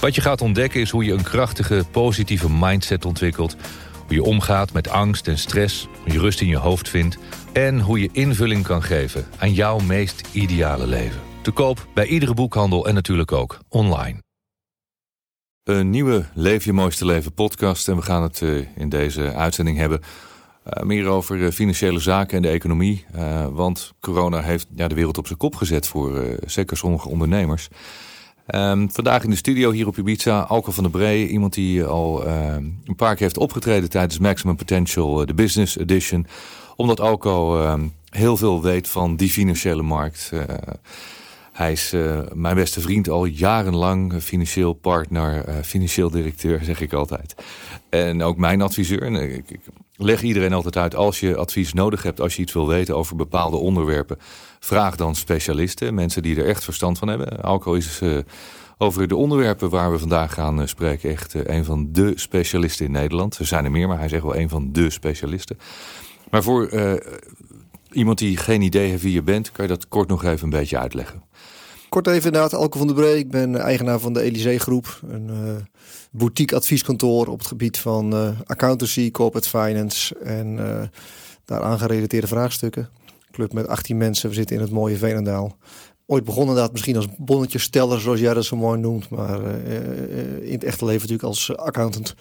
Wat je gaat ontdekken is hoe je een krachtige, positieve mindset ontwikkelt. Hoe je omgaat met angst en stress, hoe je rust in je hoofd vindt... en hoe je invulling kan geven aan jouw meest ideale leven. Te koop bij iedere boekhandel en natuurlijk ook online. Een nieuwe Leef je mooiste leven podcast. En we gaan het uh, in deze uitzending hebben uh, meer over uh, financiële zaken en de economie. want corona heeft de wereld op zijn kop gezet voor zeker sommige ondernemers. Um, vandaag in de studio hier op Ibiza, Alco van der Bree. Iemand die al um, een paar keer heeft opgetreden tijdens Maximum Potential, de Business Edition. Omdat Alco um, heel veel weet van die financiële markt. Hij is uh, mijn beste vriend al jarenlang, financieel partner, financieel directeur, zeg ik altijd. En ook mijn adviseur. Ik, ik, leg iedereen altijd uit, als je advies nodig hebt, als je iets wil weten over bepaalde onderwerpen, vraag dan specialisten, mensen die er echt verstand van hebben. Alco is uh, over de onderwerpen waar we vandaag gaan spreken echt een van de specialisten in Nederland. Er zijn er meer, maar hij zegt wel een van de specialisten. Maar voor iemand die geen idee heeft wie je bent, kan je dat kort nog even een beetje uitleggen. Kort even inderdaad, Alko van der Bree. Ik ben eigenaar van de Elysee Groep. Een uh, boutique advieskantoor op het gebied van uh, accountancy, corporate finance en uh, daaraan gerelateerde vraagstukken. Club met 18 mensen, we zitten in het mooie Veenendaal. Ooit begonnen inderdaad misschien als bonnetjesteller, zoals jij dat zo mooi noemt. Maar in het echte leven natuurlijk als accountant.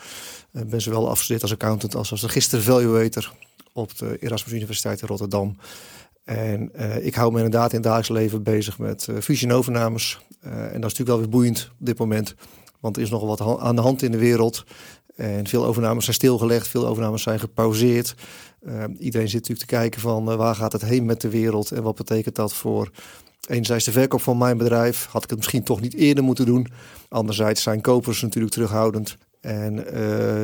Ik ben zowel afgestudeerd als accountant als als register valuator op de Erasmus Universiteit in Rotterdam. En uh, ik hou me inderdaad in het dagelijks leven bezig met uh, fusie en overnames. Uh, en dat is natuurlijk wel weer boeiend op dit moment. Want er is nog wat aan de hand in de wereld. En veel overnames zijn stilgelegd, veel overnames zijn gepauzeerd. Iedereen zit natuurlijk te kijken van waar gaat het heen met de wereld en wat betekent dat voor enerzijds de verkoop van mijn bedrijf. Had ik het misschien toch niet eerder moeten doen. Anderzijds zijn kopers natuurlijk terughoudend. En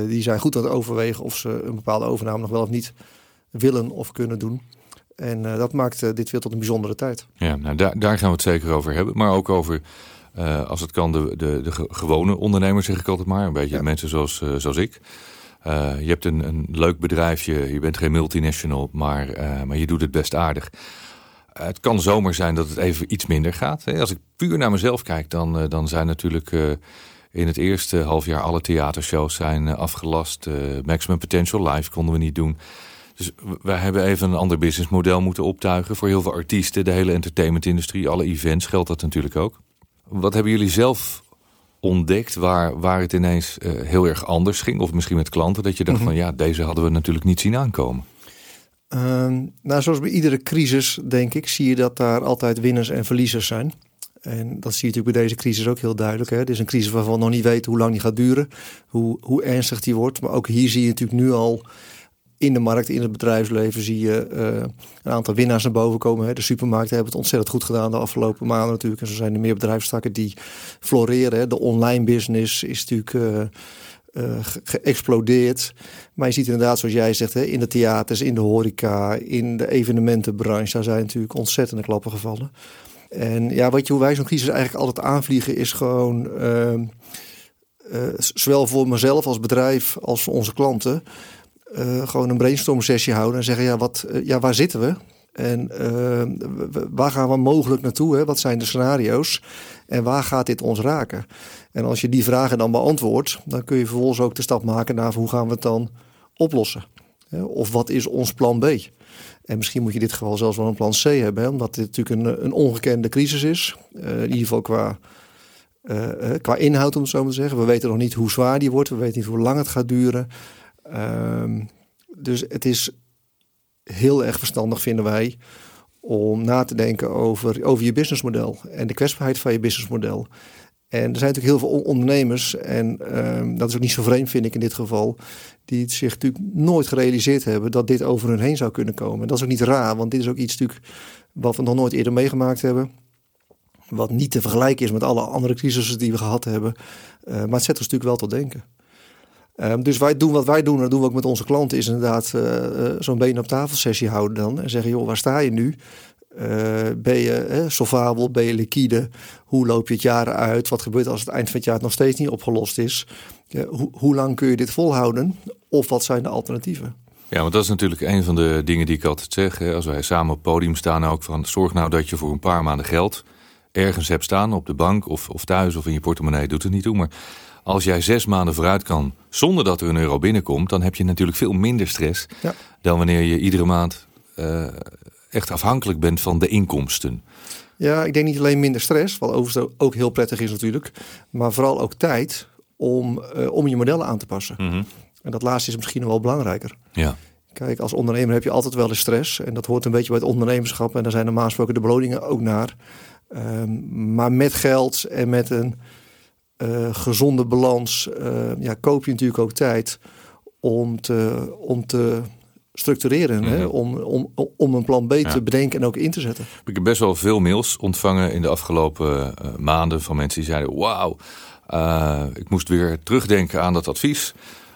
die zijn goed aan het overwegen of ze een bepaalde overname nog wel of niet willen of kunnen doen. En uh, dat maakt dit weer tot een bijzondere tijd. Ja, nou, daar, daar gaan we het zeker over hebben. Maar ook over, uh, als het kan, de, de, de gewone ondernemers, zeg ik altijd maar. Een beetje ja. mensen zoals, zoals ik. Je hebt een, een leuk bedrijfje, je bent geen multinational, maar, maar je doet het best aardig. het kan zomaar zijn dat het even iets minder gaat. Als ik puur naar mezelf kijk, dan, dan zijn natuurlijk in het eerste half jaar alle theatershows zijn afgelast. Maximum Potential Live konden we niet doen. Dus wij hebben even een ander businessmodel moeten optuigen voor heel veel artiesten, de hele entertainmentindustrie, alle events geldt dat natuurlijk ook. Wat hebben jullie zelf ontdekt waar, waar het ineens uh, heel erg anders ging? Of misschien met klanten dat je dacht mm -hmm. van ja, deze hadden we natuurlijk niet zien aankomen. Uh, nou, zoals bij iedere crisis, denk ik, zie je dat daar altijd winners en verliezers zijn. En dat zie je natuurlijk bij deze crisis ook heel duidelijk. Hè? Het is een crisis waarvan we nog niet weten hoe lang die gaat duren, hoe, hoe ernstig die wordt. Maar ook hier zie je natuurlijk nu al in de markt, in het bedrijfsleven zie je uh, een aantal winnaars naar boven komen. Hè. De supermarkten hebben het ontzettend goed gedaan de afgelopen maanden natuurlijk. En zo zijn er meer bedrijfstakken die floreren. De online business is natuurlijk uh, uh, geëxplodeerd. Maar je ziet inderdaad, zoals jij zegt, hè, in de theaters, in de horeca, in de evenementenbranche, daar zijn natuurlijk ontzettende klappen gevallen. En ja, wat je, hoe wij zo'n crisis eigenlijk altijd aanvliegen, is gewoon zowel voor mezelf als bedrijf als voor onze klanten uh, gewoon een brainstorm sessie houden en zeggen, ja, wat, uh, ja waar zitten we? En uh, waar gaan we mogelijk naartoe? Hè? Wat zijn de scenario's? En waar gaat dit ons raken? En als je die vragen dan beantwoordt, dan kun je vervolgens ook de stap maken naar hoe gaan we het dan oplossen? Of wat is ons plan B? En misschien moet je dit geval zelfs wel een plan C hebben, omdat dit natuurlijk een, een ongekende crisis is. in ieder geval qua, qua inhoud, om het zo maar te zeggen. We weten nog niet hoe zwaar die wordt, we weten niet hoe lang het gaat duren. Um, dus het is heel erg verstandig, vinden wij, om na te denken over, over je businessmodel en de kwetsbaarheid van je businessmodel. En er zijn natuurlijk heel veel ondernemers, en um, dat is ook niet zo vreemd, vind ik in dit geval, die zich natuurlijk nooit gerealiseerd hebben dat dit over hun heen zou kunnen komen. En dat is ook niet raar, want dit is ook iets natuurlijk wat we nog nooit eerder meegemaakt hebben. Wat niet te vergelijken is met alle andere crisissen die we gehad hebben. maar het zet ons natuurlijk wel tot denken. Ehm, dus wij doen wat wij doen, en dat doen we ook met onze klanten, is inderdaad zo'n been op tafel sessie houden dan. En zeggen, joh, waar sta je nu? ben je eh, solvabel? Ben je liquide? Hoe loop je het jaar uit? Wat gebeurt als het eind van het jaar nog steeds niet opgelost is? hoe lang kun je dit volhouden? Of wat zijn de alternatieven? Ja, want dat is natuurlijk een van de dingen die ik altijd zeg. Hè. Als wij samen op het podium staan ook van... zorg nou dat je voor een paar maanden geld ergens hebt staan op de bank of, of thuis of in je portemonnee, doet het niet toe. Maar als jij zes maanden vooruit kan zonder dat er een euro binnenkomt... dan heb je natuurlijk veel minder stress ja. dan wanneer je iedere maand uh, echt afhankelijk bent van de inkomsten. Ja, ik denk niet alleen minder stress, wat overigens ook heel prettig is natuurlijk, maar vooral ook tijd om, uh, om je modellen aan te passen. Mhm. En dat laatste is misschien nog wel belangrijker. Ja. Kijk, als ondernemer heb je altijd wel de stress. En dat hoort een beetje bij het ondernemerschap. En daar zijn normaal gesproken de beloningen ook naar. Um, maar met geld en met een uh, gezonde balans uh, ja, koop je natuurlijk ook tijd om te, om te structureren. hè? Mhm. Om, om, om een plan B te bedenken en ook in te zetten. Ik heb best wel veel mails ontvangen in de afgelopen uh, maanden van mensen die zeiden: Wauw, ik moest weer terugdenken aan dat advies.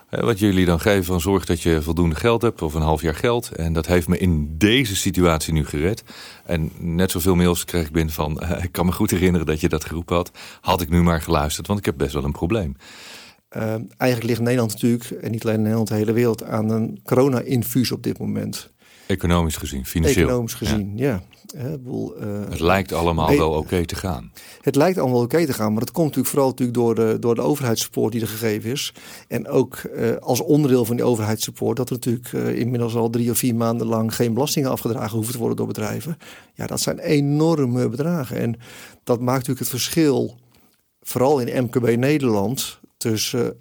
Wat jullie dan geven van zorg dat je voldoende geld hebt of een half jaar geld. En dat heeft me in deze situatie nu gered. En net zoveel mails kreeg ik binnen van: Ik kan me goed herinneren dat je dat geroepen had. Had ik nu maar geluisterd, want ik heb best wel een probleem. Uh, eigenlijk ligt Nederland natuurlijk, en niet alleen Nederland, de hele wereld, aan een corona-infuus op dit moment. Economisch gezien, financieel. Economisch gezien, ja. ja. Boel, uh, het lijkt allemaal wel oké te gaan. Het lijkt allemaal oké te gaan, maar dat komt natuurlijk vooral natuurlijk door de, door de overheidssupport die er gegeven is. En ook uh, als onderdeel van die overheidssupport dat er natuurlijk uh, inmiddels al drie of vier maanden lang geen belastingen afgedragen hoeven te worden door bedrijven. Ja, dat zijn enorme bedragen. En dat maakt natuurlijk het verschil, vooral in MKB Nederland, tussen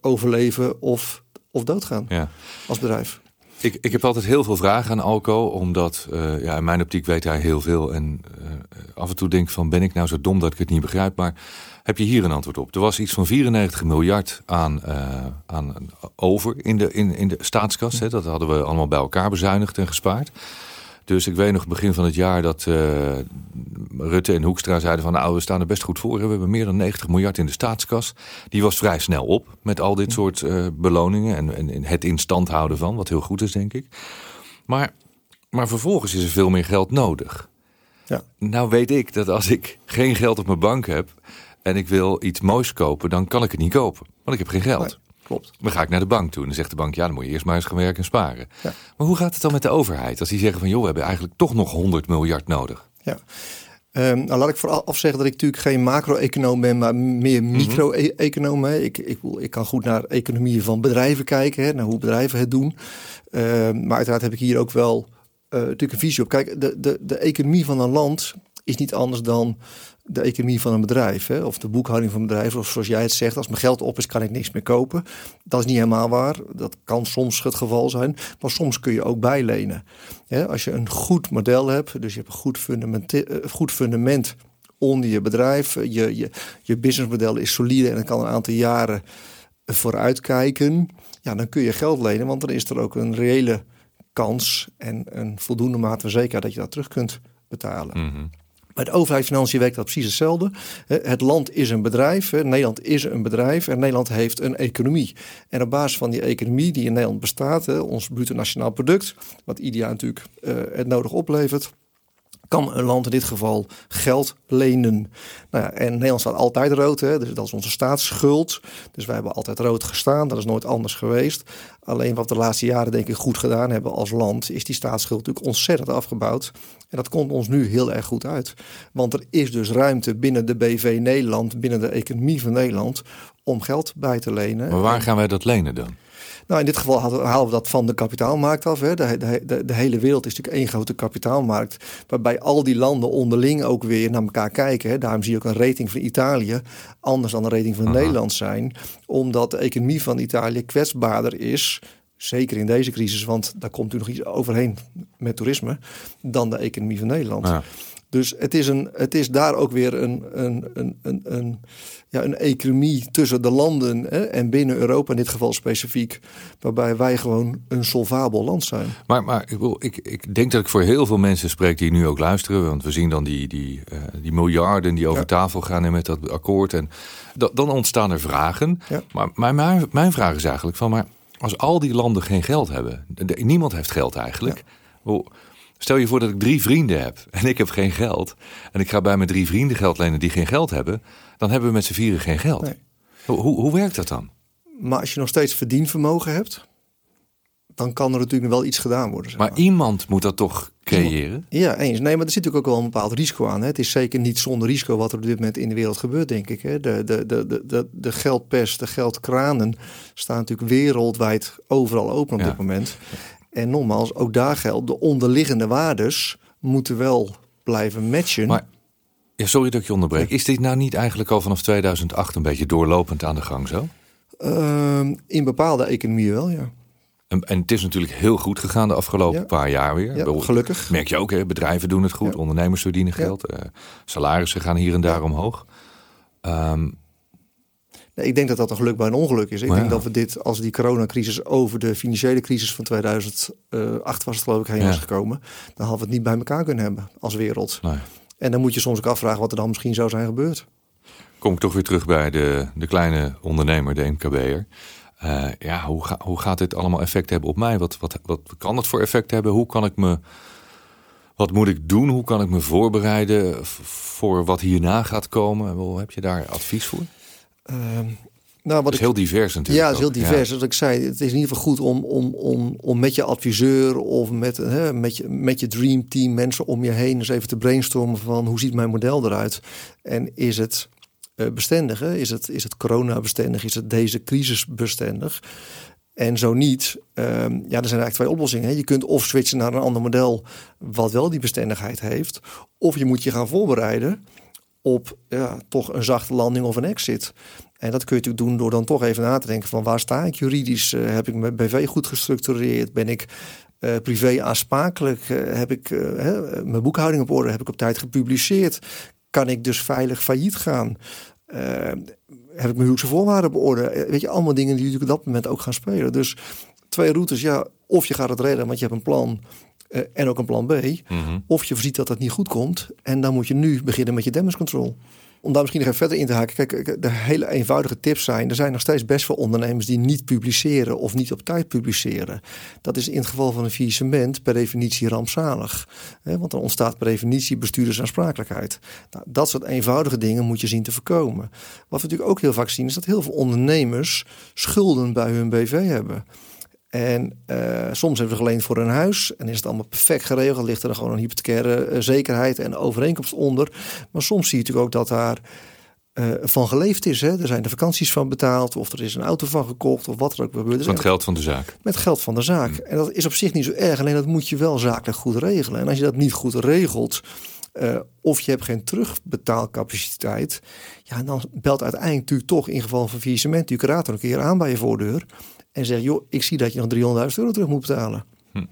overleven of, of doodgaan ja. als bedrijf. Ik, ik heb altijd heel veel vragen aan Alco, omdat uh, ja, in mijn optiek weet hij heel veel. En uh, af en toe denk ik van, ben ik nou zo dom dat ik het niet begrijp? Maar heb je hier een antwoord op? Er was iets van 94 miljard aan, aan over in de, in, in de staatskas. Hè? Dat hadden we allemaal bij elkaar bezuinigd en gespaard. Dus ik weet nog begin van het jaar dat uh, Rutte en Hoekstra zeiden van... nou, we staan er best goed voor. We hebben meer dan 90 miljard in de staatskas. Die was vrij snel op met al dit soort uh, beloningen... En, en, het in stand houden van, wat heel goed is, denk ik. Maar, maar vervolgens is er veel meer geld nodig. Ja. Nou weet ik dat als ik geen geld op mijn bank heb... en ik wil iets moois kopen, dan kan ik het niet kopen. Want ik heb geen geld. Klopt. Dan ga ik naar de bank toe en dan zegt de bank, ja, dan moet je eerst maar eens gaan werken en sparen. Ja. Maar hoe gaat het dan met de overheid? Als die zeggen van, joh, we hebben eigenlijk toch nog 100 miljard nodig. Ja. Um, nou, laat ik vooraf zeggen dat ik natuurlijk geen macro-econoom ben, maar meer mhm. micro-econoom. Ik, ik, ik kan goed naar economieën van bedrijven kijken, hè, naar hoe bedrijven het doen. Um, maar uiteraard heb ik hier ook wel uh, natuurlijk een visie op. Kijk, de, de, de economie van een land is niet anders dan de economie van een bedrijf. Hè? Of de boekhouding van een bedrijf. Of zoals jij het zegt, als mijn geld op is, kan ik niks meer kopen. Dat is niet helemaal waar. Dat kan soms het geval zijn. Maar soms kun je ook bijlenen. Als je een goed model hebt, dus je hebt een goed fundament, eh, goed fundament onder je bedrijf. Je, je, je businessmodel is solide en het kan een aantal jaren vooruitkijken. Ja, dan kun je geld lenen, want dan is er ook een reële kans en een voldoende mate van zekerheid dat je dat terug kunt betalen. Mm bij de overheidsfinanciën werkt dat precies hetzelfde. Het land is een bedrijf, Nederland is een bedrijf en Nederland heeft een economie. En op basis van die economie die in Nederland bestaat, ons bruto nationaal product, wat ieder jaar natuurlijk eh, het nodig oplevert, kan een land in dit geval geld lenen. Nou ja, en Nederland staat altijd rood, dus dat is onze staatsschuld. Dus wij hebben altijd rood gestaan, dat is nooit anders geweest. Alleen wat we de laatste jaren denk ik goed gedaan hebben als land, is die staatsschuld natuurlijk ontzettend afgebouwd. En dat komt ons nu heel erg goed uit. Want er is dus ruimte binnen de BV Nederland, binnen de economie van Nederland, om geld bij te lenen. Maar waar gaan wij dat lenen dan? Nou, in dit geval halen we dat van de kapitaalmarkt af. Hè. De, de, de, hele wereld is natuurlijk één grote kapitaalmarkt. Waarbij al die landen onderling ook weer naar elkaar kijken. Hè. Daarom zie je ook een rating van Italië anders dan een rating van Nederland zijn. Omdat de economie van Italië kwetsbaarder is zeker in deze crisis, want daar komt u nog iets overheen met toerisme, dan de economie van Nederland. Dus het is, een, het is daar ook weer een, een, een, een, een, ja, een economie tussen de landen hè, en binnen Europa in dit geval specifiek, waarbij wij gewoon een solvabel land zijn. Maar, maar ik, wil, ik, ik denk dat ik voor heel veel mensen spreek die nu ook luisteren, want we zien dan die, die, uh, die miljarden die over tafel gaan en met dat akkoord. En dan ontstaan er vragen. Ja. Maar, maar mijn, mijn vraag is eigenlijk van, maar als al die landen geen geld hebben, niemand heeft geld eigenlijk. Ja. Stel je voor dat ik drie vrienden heb en ik heb geen geld. En ik ga bij mijn drie vrienden geld lenen die geen geld hebben. Dan hebben we met z'n vieren geen geld. Nee. Hoe, hoe, hoe werkt dat dan? Maar als je nog steeds verdienvermogen hebt, dan kan er natuurlijk wel iets gedaan worden. Zeg maar. maar. iemand moet dat toch creëren? Ja, eens. Nee, maar er zit natuurlijk ook wel een bepaald risico aan. Hè. Het is zeker niet zonder risico wat er op dit moment in de wereld gebeurt, denk ik. Hè. De, de, de, de, de geldpers, de geldkranen staan natuurlijk wereldwijd overal open op dit moment. En nogmaals, ook daar geldt, de onderliggende waardes moeten wel blijven matchen. Maar, ja, sorry dat ik je onderbreek. Is dit nou niet eigenlijk al vanaf 2008 een beetje doorlopend aan de gang zo? Uh, in bepaalde economieën wel, ja. En, en, het is natuurlijk heel goed gegaan de afgelopen paar jaar weer. Ja, gelukkig. Merk je ook, hè? bedrijven doen het goed, ondernemers verdienen geld, uh, salarissen gaan hier en daar omhoog. Um, ik denk dat dat een geluk bij een ongeluk is. Ik denk dat we dit, als die coronacrisis over de financiële crisis van 2008 was het geloof ik heen was gekomen, dan hadden we het niet bij elkaar kunnen hebben als wereld. Nee. En dan moet je soms ook afvragen wat er dan misschien zou zijn gebeurd. Kom ik toch weer terug bij de, de kleine ondernemer, de MKB'er. Uh, ja, hoe, ga, hoe gaat dit allemaal effect hebben op mij? Wat, wat, wat kan het voor effect hebben? Hoe kan ik me wat moet ik doen? Hoe kan ik me voorbereiden voor wat hierna gaat komen? Heb je daar advies voor? Ehm, nou, wat is heel divers natuurlijk. Ja, het is heel divers. Zoals ik zei, het is in ieder geval goed om, om, om, om met je adviseur of met, hè, met, je, met je dream team mensen om je heen eens even te brainstormen van hoe ziet mijn model eruit? En is het bestendig? Hè? Is, het, is het corona bestendig? Is het deze crisis bestendig? En zo niet, um, ja, er zijn eigenlijk twee oplossingen. Hè. Je kunt of switchen naar een ander model wat wel die bestendigheid heeft, of je moet je gaan voorbereiden op ja, toch een zachte landing of een exit. En dat kun je natuurlijk doen door dan toch even na te denken van waar sta ik juridisch? Uh, heb ik mijn BV goed gestructureerd? Ben ik uh, privé aansprakelijk? Heb ik mijn boekhouding op orde? Heb ik op tijd gepubliceerd? Kan ik dus veilig failliet gaan? heb ik mijn huwelijkse voorwaarden op orde? Weet je, allemaal dingen die natuurlijk op dat moment ook gaan spelen. Dus twee routes, ja, of je gaat het redden, want je hebt een plan. Uh, en ook een plan B. Mhm. Of je voorziet dat dat niet goed komt. En dan moet je nu beginnen met je damage control. Om daar misschien nog even verder in te haken. Kijk, de hele eenvoudige tips zijn. Er zijn nog steeds best veel ondernemers die niet publiceren of niet op tijd publiceren. Dat is in het geval van een faillissement per definitie rampzalig. Hè, want dan ontstaat per definitie bestuurdersaansprakelijkheid. Nou, dat soort eenvoudige dingen moet je zien te voorkomen. Wat we natuurlijk ook heel vaak zien is dat heel veel ondernemers schulden bij hun BV hebben. En uh, soms hebben ze geleend voor een huis en is het allemaal perfect geregeld. Ligt er gewoon een hypothecaire uh, zekerheid en overeenkomst onder. Maar soms zie je natuurlijk ook dat daar uh, van geleefd is. Hè. Er zijn de vakanties van betaald of er is een auto van gekocht of wat er ook gebeurt. Met geld van de zaak. Met geld van de zaak. Hmm. En dat is op zich niet zo erg. Alleen dat moet je wel zakelijk goed regelen. En als je dat niet goed regelt... Uh, of je hebt geen terugbetaalcapaciteit. Ja, dan belt uiteindelijk natuurlijk toch in geval van faillissement je curator een keer aan bij je voordeur en zeg, joh, ik zie dat je nog 300.000 euro terug moet betalen. Hm.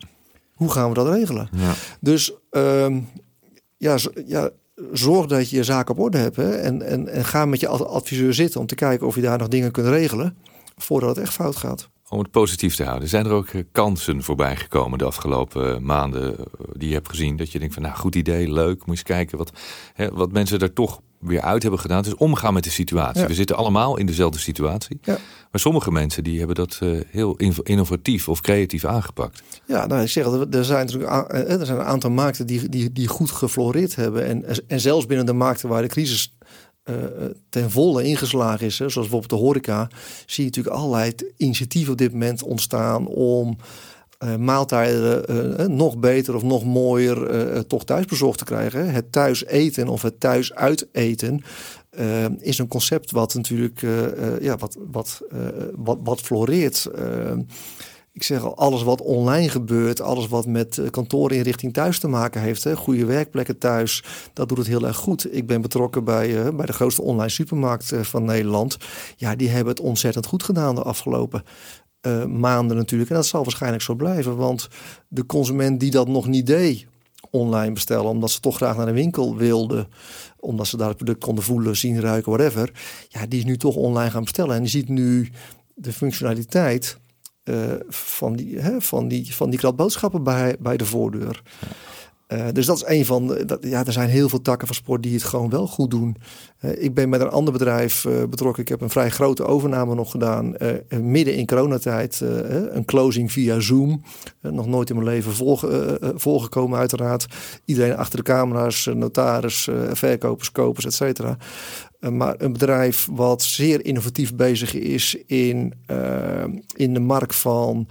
Hoe gaan we dat regelen? Ja. Dus um, ja, ja, zorg dat je je zaak op orde hebt. Hè? En, en, en ga met je adviseur zitten om te kijken of je daar nog dingen kunt regelen voordat het echt fout gaat. Om het positief te houden. Zijn er ook eh, kansen voorbij gekomen de afgelopen maanden eh, die je hebt gezien? Dat je denkt van nou goed idee, leuk, moet je eens kijken wat, hè, wat mensen er toch weer uit hebben gedaan. Dus omgaan met de situatie. We zitten allemaal in dezelfde situatie. Ja. Maar sommige mensen die hebben dat uh, heel innovatief of creatief aangepakt. Ja, nou, ik zeg, er zijn, er zijn een aantal markten die, die, die goed gefloreerd hebben. En, en zelfs binnen de markten waar de crisis uh, ten volle ingeslagen is, hè, zoals bijvoorbeeld de horeca, zie je natuurlijk allerlei initiatieven op dit moment ontstaan om uh, maaltijden uh, nog beter of nog mooier toch thuis bezorgd te krijgen. Het thuis eten of het thuis uiteten is een concept wat natuurlijk ja, wat, wat, wat, wat floreert. ik zeg al, alles wat online gebeurt, alles wat met kantoorinrichting thuis te maken heeft, hè, goede werkplekken thuis, dat doet het heel erg goed. Ik ben betrokken bij, bij de grootste online supermarkt van Nederland. Ja, die hebben het ontzettend goed gedaan de afgelopen uh, maanden natuurlijk. En dat zal waarschijnlijk zo blijven. Want de consument die dat nog niet deed, online bestellen, omdat ze toch graag naar een winkel wilden, omdat ze daar het product konden voelen, zien, ruiken, whatever. Ja, die is nu toch online gaan bestellen. En je ziet nu de functionaliteit uh, van, die, hè, van, die, van die kladboodschappen bij, bij de voordeur. Uh, dus dat is een van de. Ja, er zijn heel veel takken van sport die het gewoon wel goed doen. Uh, ik ben met een ander bedrijf uh, betrokken. Ik heb een vrij grote overname nog gedaan. midden in coronatijd. een closing via Zoom. nog nooit in mijn leven volge, volgekomen, uiteraard. Iedereen achter de camera's, notaris, verkopers, kopers, et cetera. maar een bedrijf wat zeer innovatief bezig is in, in de markt van.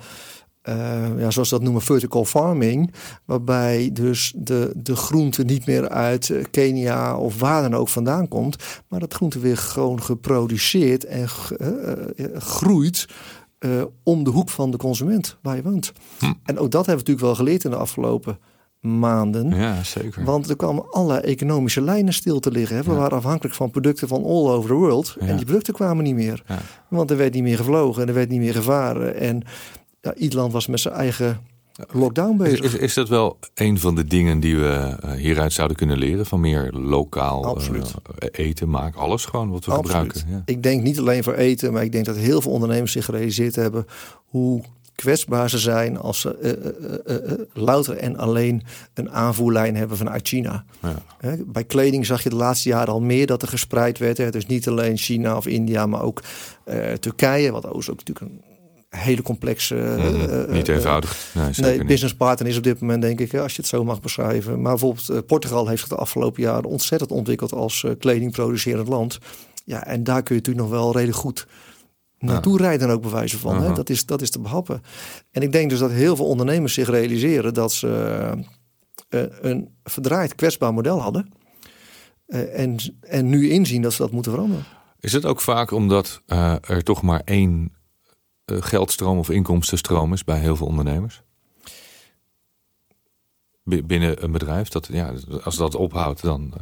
Uh, ja, zoals dat noemen, vertical farming. Waarbij dus de, de groente niet meer uit eh, Kenia of waar dan ook vandaan komt. Maar dat groente weer gewoon geproduceerd en uh, groeit uh, om de hoek van de consument waar je woont. Hm. En ook dat hebben we natuurlijk wel geleerd in de afgelopen maanden. Ja, zeker. Want er kwamen alle economische lijnen stil te liggen. Hè. We waren afhankelijk van producten van all over the world. Ja. En die producten kwamen niet meer. Ja. Want er werd niet meer gevlogen en er werd niet meer gevaren. En ja, ieder land was met zijn eigen lockdown bezig. Is, is, dat wel een van de dingen die we eh, hieruit zouden kunnen leren? Van meer lokaal uh, eten maken? Alles gewoon wat we gebruiken? Ja. Ik denk niet alleen voor eten, maar ik denk dat heel veel ondernemers zich gerealiseerd hebben hoe kwetsbaar ze zijn als ze uh, louter en alleen een aanvoerlijn hebben vanuit China. Ja. bij kleding zag je de laatste jaren al meer dat er gespreid werd. Hè. Dus niet alleen China of India, maar ook Turkije, wat ook natuurlijk een hele complexe. Mm, niet eenvoudig. Nee, nee business partner is op dit moment, denk ik, als je het zo mag beschrijven. Maar bijvoorbeeld Portugal heeft zich de afgelopen jaren ontzettend ontwikkeld als kledingproducerend land. Ja, en daar kun je natuurlijk nog wel redelijk goed naartoe ja. rijden ook bewijzen van. Hè? Dat, is, dat is te behappen. En ik denk dus dat heel veel ondernemers zich realiseren dat ze uh, een verdraaid kwetsbaar model hadden. En, en nu inzien dat ze dat moeten veranderen. Is het ook vaak omdat er toch maar één geldstroom of inkomstenstroom is bij heel veel ondernemers? binnen een bedrijf. Dat, ja, als dat ophoudt, dan. Uh,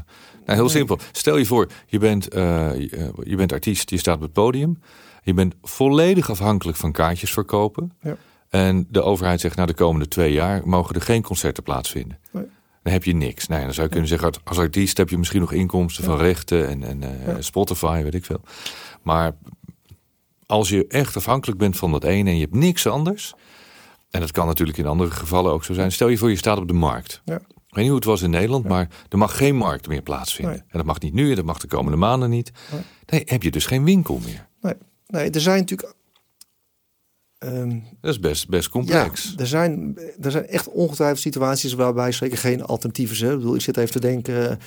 nou, heel simpel. Stel je voor, je bent, uh, je bent artiest, je staat op het podium. Je bent volledig afhankelijk van kaartjes verkopen. Ja. En de overheid zegt, nou de komende twee jaar mogen er geen concerten plaatsvinden. Nee. Dan heb je niks. Nou, dan zou je kunnen zeggen, als artiest heb je misschien nog inkomsten van rechten en, en uh, Spotify, weet ik veel. Maar als je echt afhankelijk bent van dat ene en je hebt niks anders. En dat kan natuurlijk in andere gevallen ook zo zijn. Stel je voor, je staat op de markt. Ja. Ik weet niet hoe het was in Nederland, maar er mag geen markt meer plaatsvinden. En dat mag niet nu en dat mag de komende maanden niet. Nee. nee, heb je dus geen winkel meer. Nee, nee er zijn natuurlijk. Um, dat is best, best complex. Ja, er, zijn, er zijn echt ongetwijfeld situaties waarbij zeker geen alternatieven zijn. Ik bedoel, ik zit even te denken.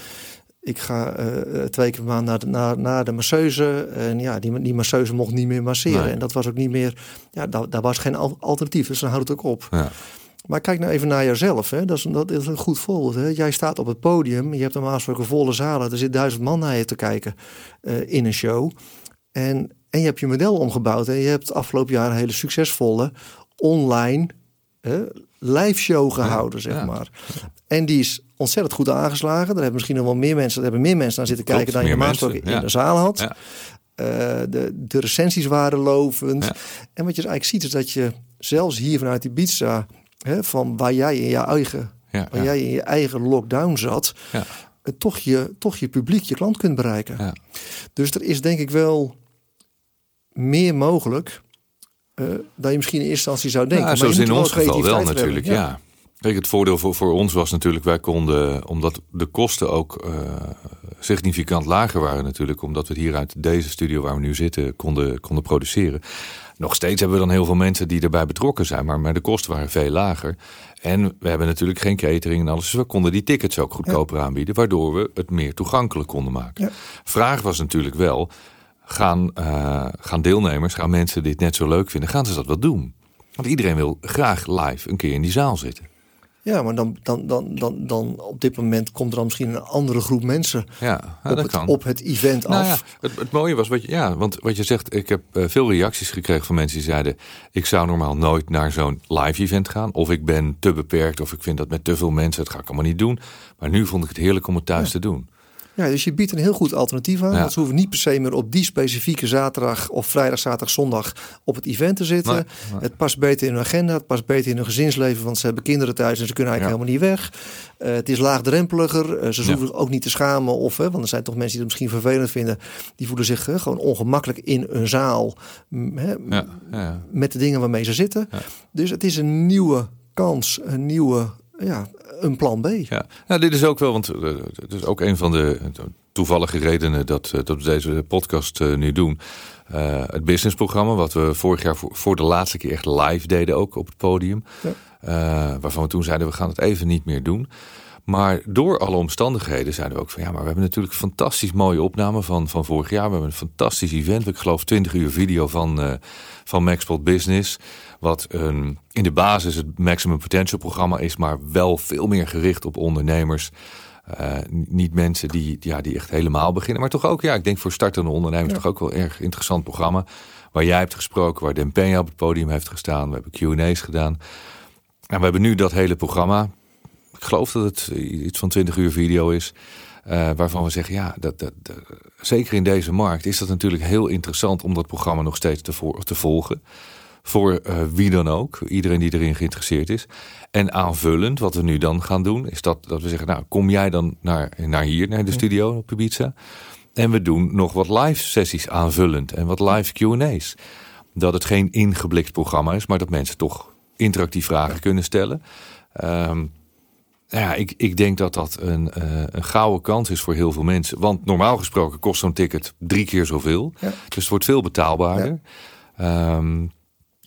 Ik ga uh, twee keer per maand naar de, naar, naar de masseuse. En ja, die, die masseuse mocht niet meer masseren. En dat was ook niet meer... Ja, daar, daar was geen alternatief. Dus dan houdt het ook op. Ja. Maar kijk nou even naar jezelf. Hè. Dat, is, dat is een goed voorbeeld. Hè. Jij staat op het podium. Je hebt normaal gesproken volle zalen. Er zit duizend man naar je te kijken uh, in een show. En, en je hebt je model omgebouwd. En je hebt afgelopen jaar een hele succesvolle online live show gehouden, zeg maar. En die is ontzettend goed aangeslagen. Daar hebben misschien nog wel meer mensen, daar hebben meer mensen naar zitten kijken dan je normaal in de zaal had. Uh, de, de recensies waren lovend. En wat je dus eigenlijk ziet is dat je zelfs hier vanuit die pizza, hè, van waar jij in je eigen, waar jij in je eigen lockdown zat, uh, toch, je, toch je publiek, je klant kunt bereiken. Dus er is denk ik wel meer mogelijk uh, dan je misschien in eerste instantie zou denken. Ja, zoals in ons geval wel natuurlijk, ja. Kijk, het voordeel voor, voor ons was natuurlijk, wij konden, omdat de kosten ook uh, significant lager waren natuurlijk, omdat we hier uit deze studio waar we nu zitten konden, konden produceren. Nog steeds hebben we dan heel veel mensen die erbij betrokken zijn, maar, maar de kosten waren veel lager. En we hebben natuurlijk geen catering en alles, dus we konden die tickets ook goedkoper aanbieden, waardoor we het meer toegankelijk konden maken. Vraag was natuurlijk wel, gaan, uh, gaan deelnemers, gaan mensen dit net zo leuk vinden, gaan ze dat wel doen? Want iedereen wil graag live een keer in die zaal zitten. Ja, maar dan, dan, dan, dan, dan op dit moment komt er dan misschien een andere groep mensen ja, op, het, kan. op het event nou af. Ja, het, het, mooie was, wat je, ja, want wat je zegt, ik heb uh, veel reacties gekregen van mensen die zeiden: Ik zou normaal nooit naar zo'n live event gaan. Of ik ben te beperkt, of ik vind dat met te veel mensen, dat ga ik allemaal niet doen. Maar nu vond ik het heerlijk om het thuis te doen. Ja, dus je biedt een heel goed alternatief aan. Ja. Want ze hoeven niet per se meer op die specifieke zaterdag of vrijdag, zaterdag, zondag op het event te zitten. Het past beter in hun agenda, het past beter in hun gezinsleven, want ze hebben kinderen thuis en ze kunnen eigenlijk helemaal niet weg. Eh, het is laagdrempeliger. Eh, ze hoeven zich ook niet te schamen. Of, hè, want er zijn toch mensen die het misschien vervelend vinden. Die voelen zich eh, gewoon ongemakkelijk in een zaal. m, hè. Met de dingen waarmee ze zitten. Dus het is een nieuwe kans, een nieuwe, ja, een plan B. Ja, nou, dit is ook wel, want eh, het is ook een van de toevallige redenen dat, eh, dat we deze podcast eh, nu doen. Het businessprogramma, wat we vorig jaar voor, voor de laatste keer echt live deden, ook op het podium. Ja. Waarvan we toen zeiden, we gaan het even niet meer doen. Maar door alle omstandigheden zeiden we ook van ja, maar we hebben natuurlijk fantastisch mooie opname van, van vorig jaar. We hebben een fantastisch event. Ik geloof 20 uur video van, eh van Maxpot Business. Wat een, in de basis het Maximum Potential programma is, maar wel veel meer gericht op ondernemers. Eh, niet mensen die, ja, die echt helemaal beginnen. Maar toch ook, ja, ik denk voor startende ondernemers toch ook wel een erg interessant programma. Waar jij hebt gesproken, waar Den Peña op het podium heeft gestaan. We hebben Q&A's gedaan. En we hebben nu dat hele programma. Ik geloof dat het iets van 20 uur video is. eh, waarvan we zeggen, ja, dat, dat, dat- zeker in deze markt is dat natuurlijk heel interessant om dat programma nog steeds te, voor, te volgen. Voor eh, wie dan ook, iedereen die erin geïnteresseerd is. En aanvullend, wat we nu dan gaan doen, is dat, dat we zeggen, nou, kom jij dan naar, naar hier, naar de studio op Ibiza. En we doen nog wat live sessies aanvullend en wat live Q&A's. Dat het geen ingeblikt programma is, maar dat mensen toch interactief vragen kunnen stellen. Ehm, ja, ik, ik denk dat dat een, eh, een gouden kans is voor heel veel mensen. Want normaal gesproken kost zo'n ticket drie keer zoveel. Ja. Dus het wordt veel betaalbaarder. Ehm,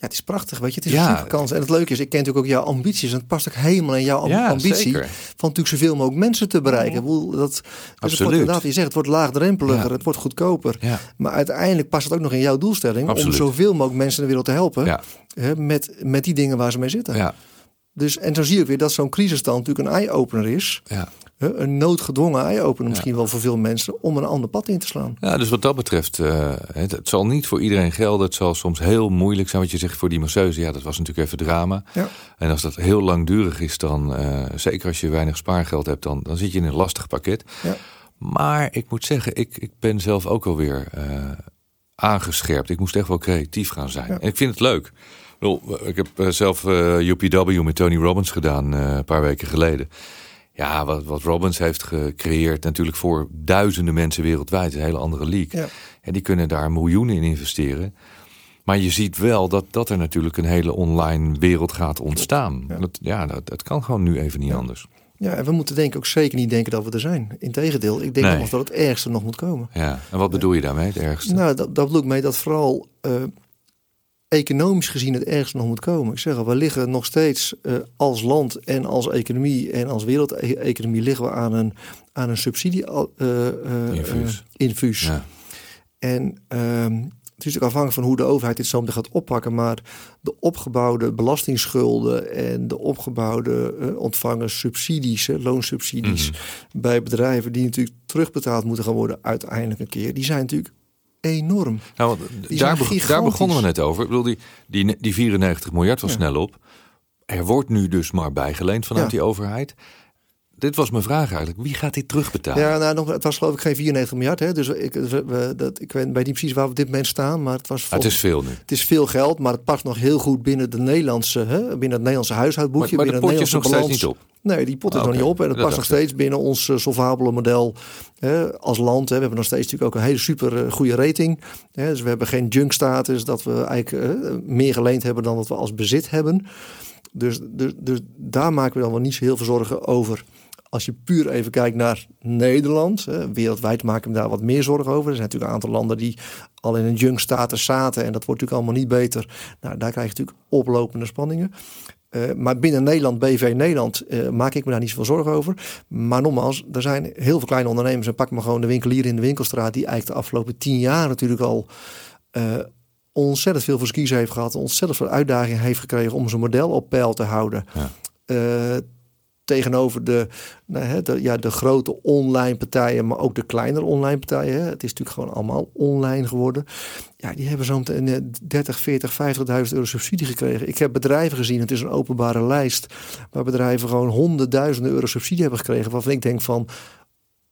Ja, het is prachtig, weet je. Het is Ja. een super kans. En het leuke is, ik ken natuurlijk ook jouw ambities. En het past ook helemaal in jouw am- Ja, ambitie. zeker. Van natuurlijk zoveel mogelijk mensen te bereiken. Ik bedoel, Dat, dus het wordt Absoluut. inderdaad, je zegt, het wordt laagdrempeliger, Ja. het wordt goedkoper. ja, Maar uiteindelijk past het ook nog in jouw doelstelling. Absoluut. Om zoveel mogelijk mensen in de wereld te helpen. ja, Hè, met, met die dingen waar ze mee zitten. ja, Dus, en zo zie je ook weer dat zo'n crisisstand natuurlijk een eye-opener is. ja. Een noodgedwongen eye-opener Ja. misschien wel voor veel mensen. Om een ander pad in te slaan. Ja, dus wat dat betreft, eh, het, het zal niet voor iedereen gelden. Het zal soms heel moeilijk zijn wat je zegt voor die masseuse. Ja, dat was natuurlijk even drama. Ja. En als dat heel langdurig is, dan, eh, zeker als je weinig spaargeld hebt, dan, dan zit je in een lastig pakket. Ja. Maar ik moet zeggen, ik, ik ben zelf ook alweer eh aangescherpt. Ik moest echt wel creatief gaan zijn. En ik vind het leuk. Ik, heb eh, zelf eh UPW met Tony Robbins gedaan eh, een paar weken geleden. Ja, wat, wat Robbins heeft gecreëerd natuurlijk voor duizenden mensen wereldwijd. Een hele andere league. Ja. En die kunnen daar miljoenen in investeren. Maar je ziet wel dat, dat er natuurlijk een hele online wereld gaat ontstaan. Ja. Dat, ja, dat, dat kan gewoon nu even niet Ja. anders. Ja, en we moeten denk ik ook zeker niet denken dat we er zijn. Integendeel, ik denk Nee. nog dat het ergste nog moet komen. Ja. En wat bedoel je daarmee, het ergste? Nou, dat, dat bedoel ik mee dat vooral economisch gezien het ergste nog moet komen. Ik zeg al, we liggen nog steeds eh, als land en als economie en als wereldeconomie liggen we aan een, aan een subsidie eh, eh, infuus. Ja. En ehm, het is natuurlijk afhankelijk van hoe de overheid dit zo meteen gaat oppakken. Maar de opgebouwde belastingsschulden en de opgebouwde ontvangen subsidies, loonsubsidies Mhm. bij bedrijven die natuurlijk terugbetaald moeten gaan worden uiteindelijk een keer, die zijn natuurlijk enorm. Nou, daar, daar begonnen we net over. Ik bedoel, die, die, die 94 miljard was Ja. snel op. Er wordt nu dus maar bijgeleend vanuit Ja. die overheid. Dit was mijn vraag eigenlijk. Wie gaat dit terugbetalen? Ja, nou, nog, het was geloof ik geen 94 miljard. Hè? Dus ik, we, dat, ik weet, niet precies waar we op dit moment staan, maar het was Ah, het is veel nu. het is veel geld, maar het past nog heel goed binnen de Nederlandse, hè? binnen het Nederlandse Maar, huishoudboekje. maar de binnen het is nog steeds niet op. Nee, die pot is Ah, nog niet op. En Dat past nog steeds binnen ons uh, solvabele model hè, als land. Hè. We hebben nog steeds natuurlijk ook een hele super eh, goede rating. Hè. Dus we hebben geen junk status dat we eigenlijk eh, meer geleend hebben dan wat we als bezit hebben. Dus, dus, dus daar maken we dan wel niet zo heel veel zorgen over. Als je puur even kijkt naar Nederland, hè, wereldwijd maken we daar wat meer zorgen over. Er zijn natuurlijk een aantal landen die al in een junk status zaten en dat wordt natuurlijk allemaal niet beter. Nou, daar krijg je natuurlijk oplopende spanningen. Uh, maar binnen Nederland, BV Nederland, uh, maak ik me daar niet zoveel zorgen over. Maar nogmaals, er zijn heel veel kleine ondernemers. En pak maar gewoon de winkelier in de winkelstraat, die eigenlijk de afgelopen tien jaar natuurlijk al uh, ontzettend veel voor heeft gehad. Ontzettend veel uitdagingen heeft gekregen om zijn model op peil te houden. Ja. Tegenover de, nou, de, ja, de grote online partijen, maar ook de kleinere online partijen. Hè. Het is natuurlijk gewoon allemaal online geworden. Ja, die hebben zo'n 30, 40, 50.000 euro subsidie gekregen. Ik heb bedrijven gezien, het is een openbare lijst, waar bedrijven gewoon honderdduizenden euro subsidie hebben gekregen. Waarvan ik denk van,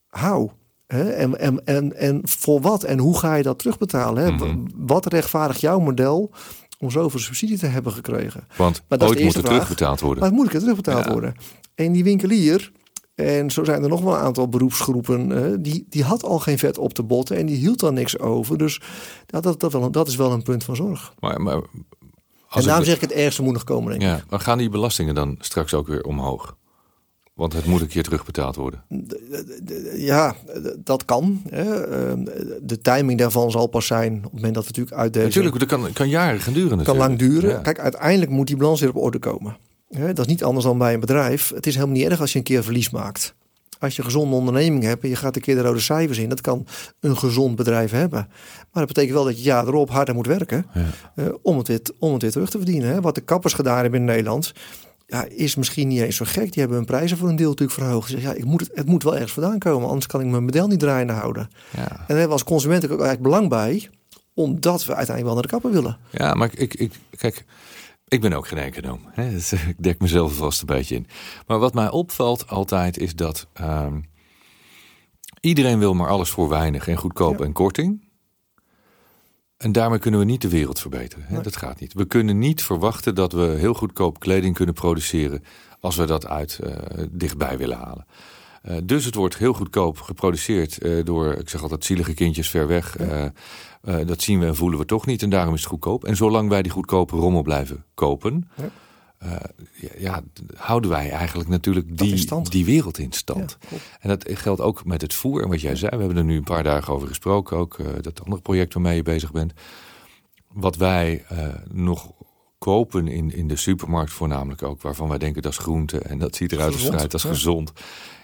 hou. Hè? En, en, en, en voor wat en hoe ga je dat terugbetalen? Hè? Mhm. Wat rechtvaardigt jouw model om zoveel subsidie te hebben gekregen? Want Maar dat ooit moet het vraag. terugbetaald worden. Maar het moet ik terugbetaald Ja. worden. En die winkelier, en zo zijn er nog wel een aantal beroepsgroepen, eh, die, die had al geen vet op de botten en die hield dan niks over. Dus ja, dat, dat, wel, dat is wel een punt van zorg. Maar, maar, en daarom het, zeg ik het ergste moet nog komen, denk ik. ja, maar gaan die belastingen dan straks ook weer omhoog? Want het moet een keer terugbetaald worden. Ja, dat kan. Ehm, De timing daarvan zal pas zijn op het moment dat we natuurlijk uit deze... Natuurlijk, dat kan, kan jaren gaan duren kan lang duren. Ja. Kijk, uiteindelijk moet die balans weer op orde komen. Dat is niet anders dan bij een bedrijf. Het is helemaal niet erg als je een keer verlies maakt. Als je een gezonde onderneming hebt en je gaat een keer de rode cijfers in, dat kan een gezond bedrijf hebben. Maar dat betekent wel dat je ja erop harder moet werken Ja. eh, om, het weer, om het weer terug te verdienen. Hè. Wat de kappers gedaan hebben in Nederland, ja, is misschien niet eens zo gek. Die hebben hun prijzen voor een deel natuurlijk verhoogd. Ze zeggen, ja, ik moet het, het moet wel ergens vandaan komen, anders kan ik mijn model niet draaiende houden. Ja. En daar hebben we als consument ook eigenlijk belang bij, omdat we uiteindelijk wel naar de kapper willen. Ja, maar ik, ik, kijk, ik ben ook geen econoom. Hè? Dus ik dek mezelf vast een beetje in. Maar wat mij opvalt altijd is dat ehm, iedereen wil maar alles voor weinig en goedkoop Ja. en korting. En daarmee kunnen we niet de wereld verbeteren. Hè? Nee. Dat gaat niet. We kunnen niet verwachten dat we heel goedkoop kleding kunnen produceren als we dat uit eh, dichtbij willen halen. Eh, dus het wordt heel goedkoop geproduceerd eh, door, ik zeg altijd, zielige kindjes ver weg. Dat zien we en voelen we toch niet en daarom is het goedkoop. En zolang wij die goedkope rommel blijven kopen, Ja. Eh, ja, houden wij eigenlijk natuurlijk die, die wereld in stand. Ja. En dat geldt ook met het voer. En wat jij zei, we hebben er nu een paar dagen over gesproken. Ook eh, dat andere project waarmee je bezig bent. Wat wij eh, nog kopen in, in de supermarkt voornamelijk ook. Waarvan wij denken dat is groente. En dat ziet eruit als fruit, dat is ja. gezond.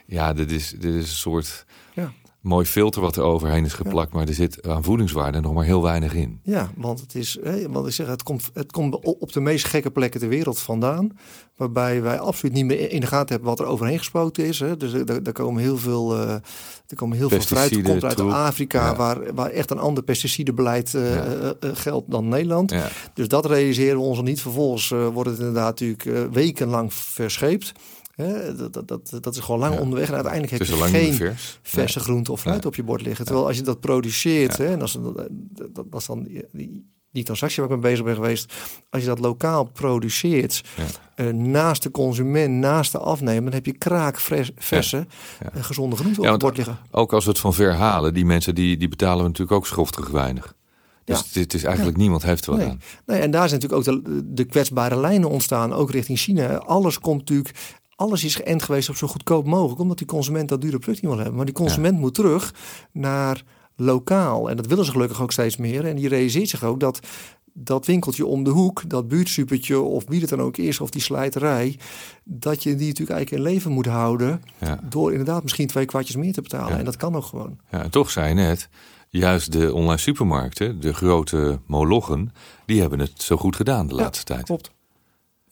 Ja, dit is, dit is een soort Ja. Mooi filter wat er overheen is geplakt. Maar er zit aan voedingswaarde nog maar heel weinig in. Ja, want het is, want ik zeg, het komt, het komt op de meest gekke plekken ter wereld vandaan. Waarbij wij absoluut niet meer in de gaten hebben wat er overheen gespoten is. Hè. Dus er, er- er komen heel veel, eh er komen heel veel fruit. Komt uit troep. Afrika, Ja. waar, waar echt een ander pesticidenbeleid eh, Ja. eh, eh, geldt dan Nederland. Dus dat realiseren we ons nog niet. Vervolgens eh, wordt het inderdaad natuurlijk eh, wekenlang verscheept. Hè, dat, dat, dat, dat is gewoon lang Ja. onderweg. En uiteindelijk heb je geen vers. verse groente of fruit op je bord liggen. Terwijl als je dat produceert, hè, en als, dat, is dan die, die, transactie waar ik mee bezig ben geweest. Als je dat lokaal produceert, Ja. eh, naast de consument, naast de afnemer, dan heb je kraak fres- verse, Ja. eh, gezonde groente op het want- bord liggen. Ook als we het van ver halen, die mensen die, die betalen we natuurlijk ook schoftig weinig. Dus dit is eigenlijk niemand heeft er wat Nee. aan. Nee, en daar zijn natuurlijk ook de, de kwetsbare lijnen ontstaan, ook richting China. Alles komt natuurlijk. Alles is geënt geweest op zo goedkoop mogelijk, omdat die consument dat dure product niet wil hebben. Maar die consument moet terug naar lokaal. En dat willen ze gelukkig ook steeds meer. En die realiseert zich ook dat dat winkeltje om de hoek, dat buurtsupertje of wie het dan ook is, of die slijterij, dat je die natuurlijk eigenlijk in leven moet houden Ja. door inderdaad misschien twee kwartjes meer te betalen. Ja. En dat kan ook gewoon. Ja, en toch zei je net, juist de online supermarkten, de grote molochen, die hebben het zo goed gedaan de Ja, laatste tijd. Klopt.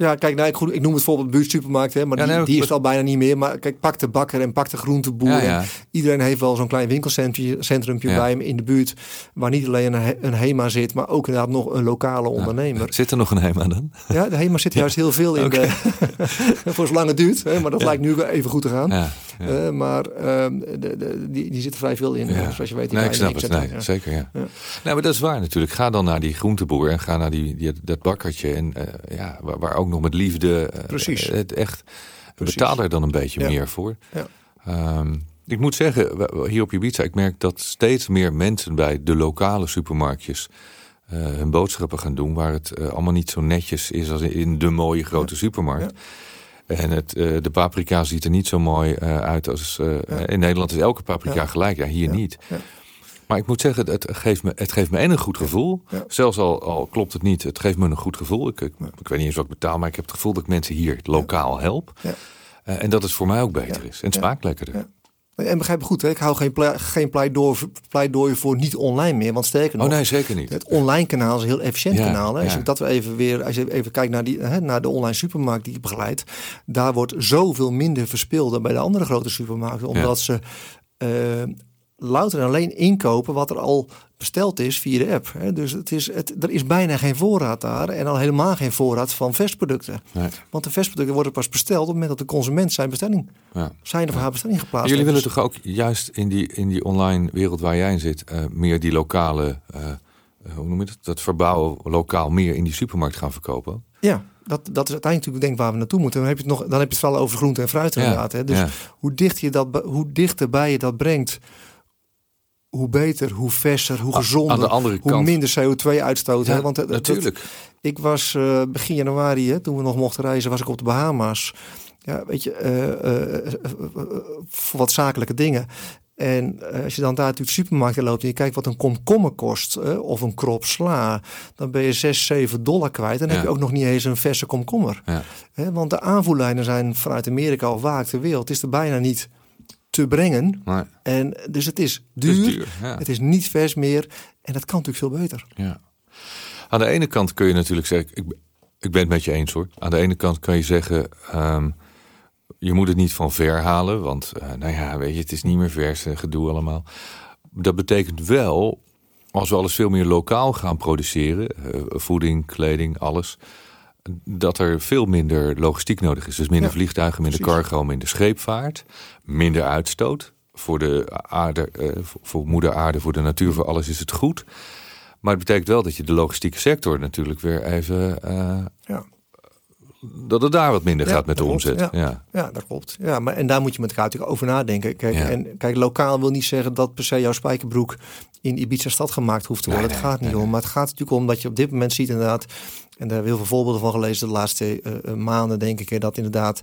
Ja, kijk, nou, ik, goed, ik noem het bijvoorbeeld buurtsupermarkt, hè, maar Ja, die, nee, die is het al bijna niet meer. Maar kijk, pak de bakker en pak de groenteboer. Ja, en ja. Iedereen heeft wel zo'n klein winkelcentrumpje Ja. bij hem in de buurt, waar niet alleen een, he- een HEMA zit, maar ook inderdaad nog een lokale ondernemer. Zit er nog een HEMA dan? Ja, de HEMA zit juist heel veel in de, voor zolang het duurt, hè, maar dat lijkt nu even goed te gaan. Eh, maar ehm, de, de, die, die zit er vrij veel in. Ja. Zoals je weet, nee, ik snap het. Nee. Zeker, ja. Ja. Nou, maar dat is waar natuurlijk. Ga dan naar die groenteboer en ga naar die, die, dat bakkertje. En eh, ja, waar, waar ook nog met liefde eh, Precies. het echt Precies. betaal er dan een beetje Ja. meer voor. Ja. Ehm, ik moet zeggen, hier op Ibiza, ik merk dat steeds meer mensen bij de lokale supermarktjes eh, hun boodschappen gaan doen, waar het eh, allemaal niet zo netjes is als in de mooie grote supermarkt. En het, de paprika ziet er niet zo mooi uit als in Nederland is elke paprika gelijk. Ja, hier Ja. niet. Maar ik moet zeggen, het geeft me, het geeft me en een goed gevoel. Ja. Zelfs al, al klopt het niet, het geeft me een goed gevoel. Ik, ik, ik weet niet eens wat ik betaal, maar ik heb het gevoel dat ik mensen hier lokaal help. Ja. Eh, en dat het voor mij ook beter is. En het Ja. smaakt lekkerder. En begrijp me goed, hè? ik hou geen, ple geen pleidooi, pleidooi voor niet online meer. Want sterker nog, Oh nee, zeker niet. het online kanaal is een heel efficiënt Ja, kanaal. Hè? Als ja. je dat we even weer, als je even kijkt naar, die, hè, naar de online supermarkt die ik begeleid, daar wordt zoveel minder verspild dan bij de andere grote supermarkten, omdat ze eh, louter en alleen inkopen wat er al besteld is via de app. Hè. Dus het is, het, er is bijna geen voorraad daar en al helemaal geen voorraad van versproducten. Nee. Want de versproducten worden pas besteld op het moment dat de consument zijn bestelling, Ja. zijn of haar bestelling geplaatst Jullie willen toch ook juist in die, in die online wereld waar jij in zit, eh, meer die lokale, eh, eh, hoe noem je dat, dat verbouwen lokaal meer in die supermarkt gaan verkopen? Ja, dat, dat is uiteindelijk natuurlijk denk ik waar we naartoe moeten. Dan heb je het, nog, dan heb je het vooral over groente en fruit Ja, inderdaad. Hè. Dus hoe, dicht je dat, hoe dichterbij je dat brengt, hoe beter, hoe verser, hoe Aan gezonder, de andere hoe kant, minder CO2-uitstoot. Ja. Want eh, dat- natuurlijk. Ik was eh, begin januari, hè, toen we nog mochten reizen, was ik op de Bahama's. Ja, weet je, eh, voor wat zakelijke dingen. En als je dan daar natuurlijk de supermarkt loopt en je kijkt wat een komkommer kost, of een krop sla, dan ben je 6, 7 dollar kwijt. Dan Ja. heb je ook nog niet eens een verse komkommer. Ja. Want de aanvoerlijnen zijn vanuit Amerika of waar ter wereld, het is er bijna niet te brengen. En dus het is het duur, is duur. Ja. het is niet vers meer en dat kan natuurlijk veel beter. Ja. Aan de ene kant kun je natuurlijk zeggen, ik, ik ben het met je eens hoor. Aan de ene kant kan je zeggen, ehm, je moet het niet van ver halen, want eh, nou ja, weet je, het is niet meer vers en gedoe allemaal. Dat betekent wel, als we alles veel meer lokaal gaan produceren, eh, voeding, kleding, alles, dat er veel minder logistiek nodig is. Dus minder Ja, vliegtuigen, minder precies. cargo, minder scheepvaart, minder uitstoot. Voor de aarde, eh, voor- moeder aarde, voor de natuur, voor alles is het goed. Maar het betekent wel dat je de logistieke sector natuurlijk weer even. eh, Ja. dat het daar wat minder Ja, gaat met de klopt, omzet. ja. Ja. Dat klopt. Ja, maar en daar moet je met elkaar natuurlijk over nadenken. Kijk, en kijk, lokaal wil niet zeggen dat per se jouw spijkerbroek in Ibiza stad gemaakt hoeft te Nee, worden. het nee, gaat niet om. Maar het gaat natuurlijk om dat je op dit moment ziet inderdaad. En daar hebben we heel veel voorbeelden van gelezen de laatste eh, eh, maanden, denk ik. Hè, dat inderdaad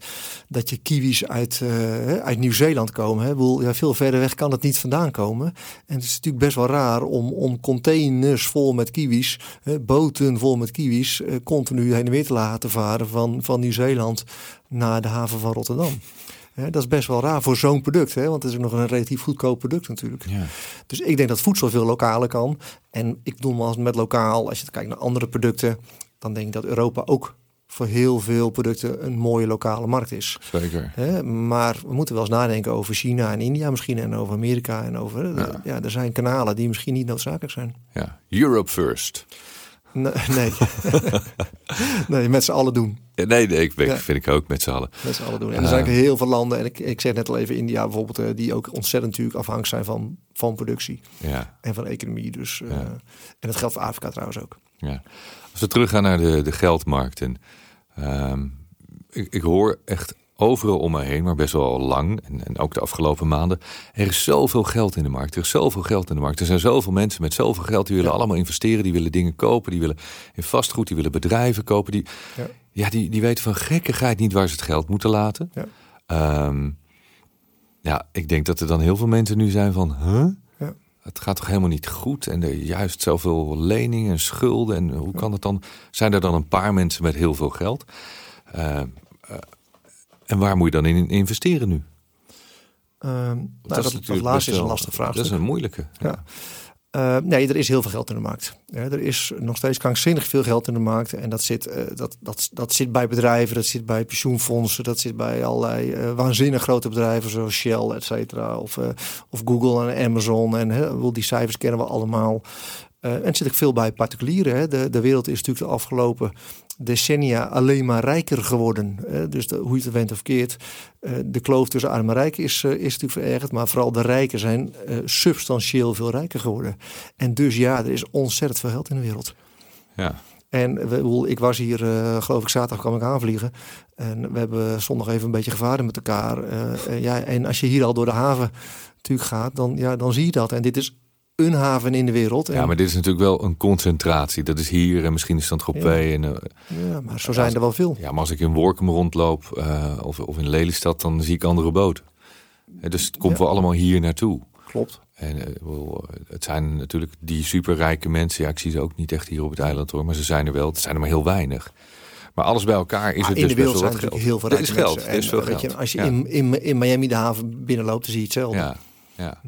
dat je kiwis uit, eh, uit Nieuw-Zeeland komen. Hè. Bedoel, Ja, veel verder weg kan het niet vandaan komen. En het is natuurlijk best wel raar om, om containers vol met kiwis, hè, boten vol met kiwis, continu heen en weer te laten varen van, van Nieuw-Zeeland naar de haven van Rotterdam. Dat is best wel raar voor zo'n product, hè? want het is ook nog een relatief goedkoop product natuurlijk. Ja. Dus ik denk dat voedsel veel lokaler kan. En ik doe maar met lokaal, als je kijkt naar andere producten, dan denk ik dat Europa ook voor heel veel producten een mooie lokale markt is. Zeker. Hè? Maar we moeten wel eens nadenken over China en India misschien en over Amerika en over. Ja. Ja. er zijn kanalen die misschien niet noodzakelijk zijn. Ja. Europe first. Nee, nee. nee met z'n allen doen. Nee, nee, ik Ja. vind ik ook met z'n allen. Met z'n allen doen. En er zijn heel veel landen, en ik, ik zeg net al even India bijvoorbeeld, eh, die ook ontzettend natuurlijk afhankelijk zijn van, van productie Ja. en van economie. Dus, eh, Ja. En dat geldt voor Afrika trouwens ook. Ja. Als we teruggaan naar de, de geldmarkten. ehm, ik, ik hoor echt overal om me heen, maar best wel lang. En, en ook de afgelopen maanden. Er is zoveel geld in de markt. Er is zoveel geld in de markt. Er zijn zoveel mensen met zoveel geld. Die willen Ja. allemaal investeren. Die willen dingen kopen. Die willen in vastgoed. Die willen bedrijven kopen. Die, Ja. ja, die, die weten van gekkigheid niet waar ze het geld moeten laten. Ja. Ehm, ja, ik denk dat er dan heel veel mensen nu zijn van... Huh? Ja. Het gaat toch helemaal niet goed? En er juist zoveel leningen en schulden. En hoe kan het dan? Zijn er dan een paar mensen met heel veel geld? Eh, en waar moet je dan in investeren nu? Ehm, nou, dat, laatste is een wel- lastig vraagstuk. Dat is een moeilijke. Ja. Eh, nee, er is heel veel geld in de markt. Ja, er is nog steeds krankzinnig veel geld in de markt. En dat zit, eh, dat, dat, dat zit bij bedrijven, dat zit bij pensioenfondsen, dat zit bij allerlei eh, waanzinnig grote bedrijven zoals Shell, et cetera. Of, eh, of Google en Amazon. En hè, die cijfers kennen we allemaal. Eh, en het zit ook veel bij particulieren. Hè. De, de wereld is natuurlijk de afgelopen decennia alleen maar rijker geworden. Hè. Dus de, hoe je het went of keert. eh, de kloof tussen arm en rijk is, eh, is natuurlijk verergerd. Maar vooral de rijken zijn substantieel veel rijker geworden. En dus ja, er is ontzettend veel geld in de wereld. Ja. En we, ik ik was hier, geloof ik, zaterdag kwam ik aanvliegen. En we hebben zondag even een beetje gevaren met elkaar. En ja, en als je hier al door de haven natuurlijk gaat, dan, ja, dan zie je dat. En dit is een haven in de wereld. En, ja, maar dit is natuurlijk wel een concentratie. Dat is hier en misschien is het groep Ja. 2. En, eh, ja, maar zo zijn er wel veel. ja, maar als ik in Workum rondloop eh, of, of in Lelystad, dan zie ik andere boten. Dus het komt Ja. wel allemaal hier naartoe. Klopt. En eh, het zijn natuurlijk die superrijke mensen. Ja, ik zie ze ook niet echt hier op het eiland hoor, maar ze zijn er wel. Het zijn er maar heel weinig. Maar alles bij elkaar is Maar het in dus de wereld zijn wat geld. heel veel Dit is rijke geld. mensen. Dit is En, veel geld. Je, als je Ja. in, in, in Miami de haven binnenloopt, dan zie je hetzelfde. Ja, ja.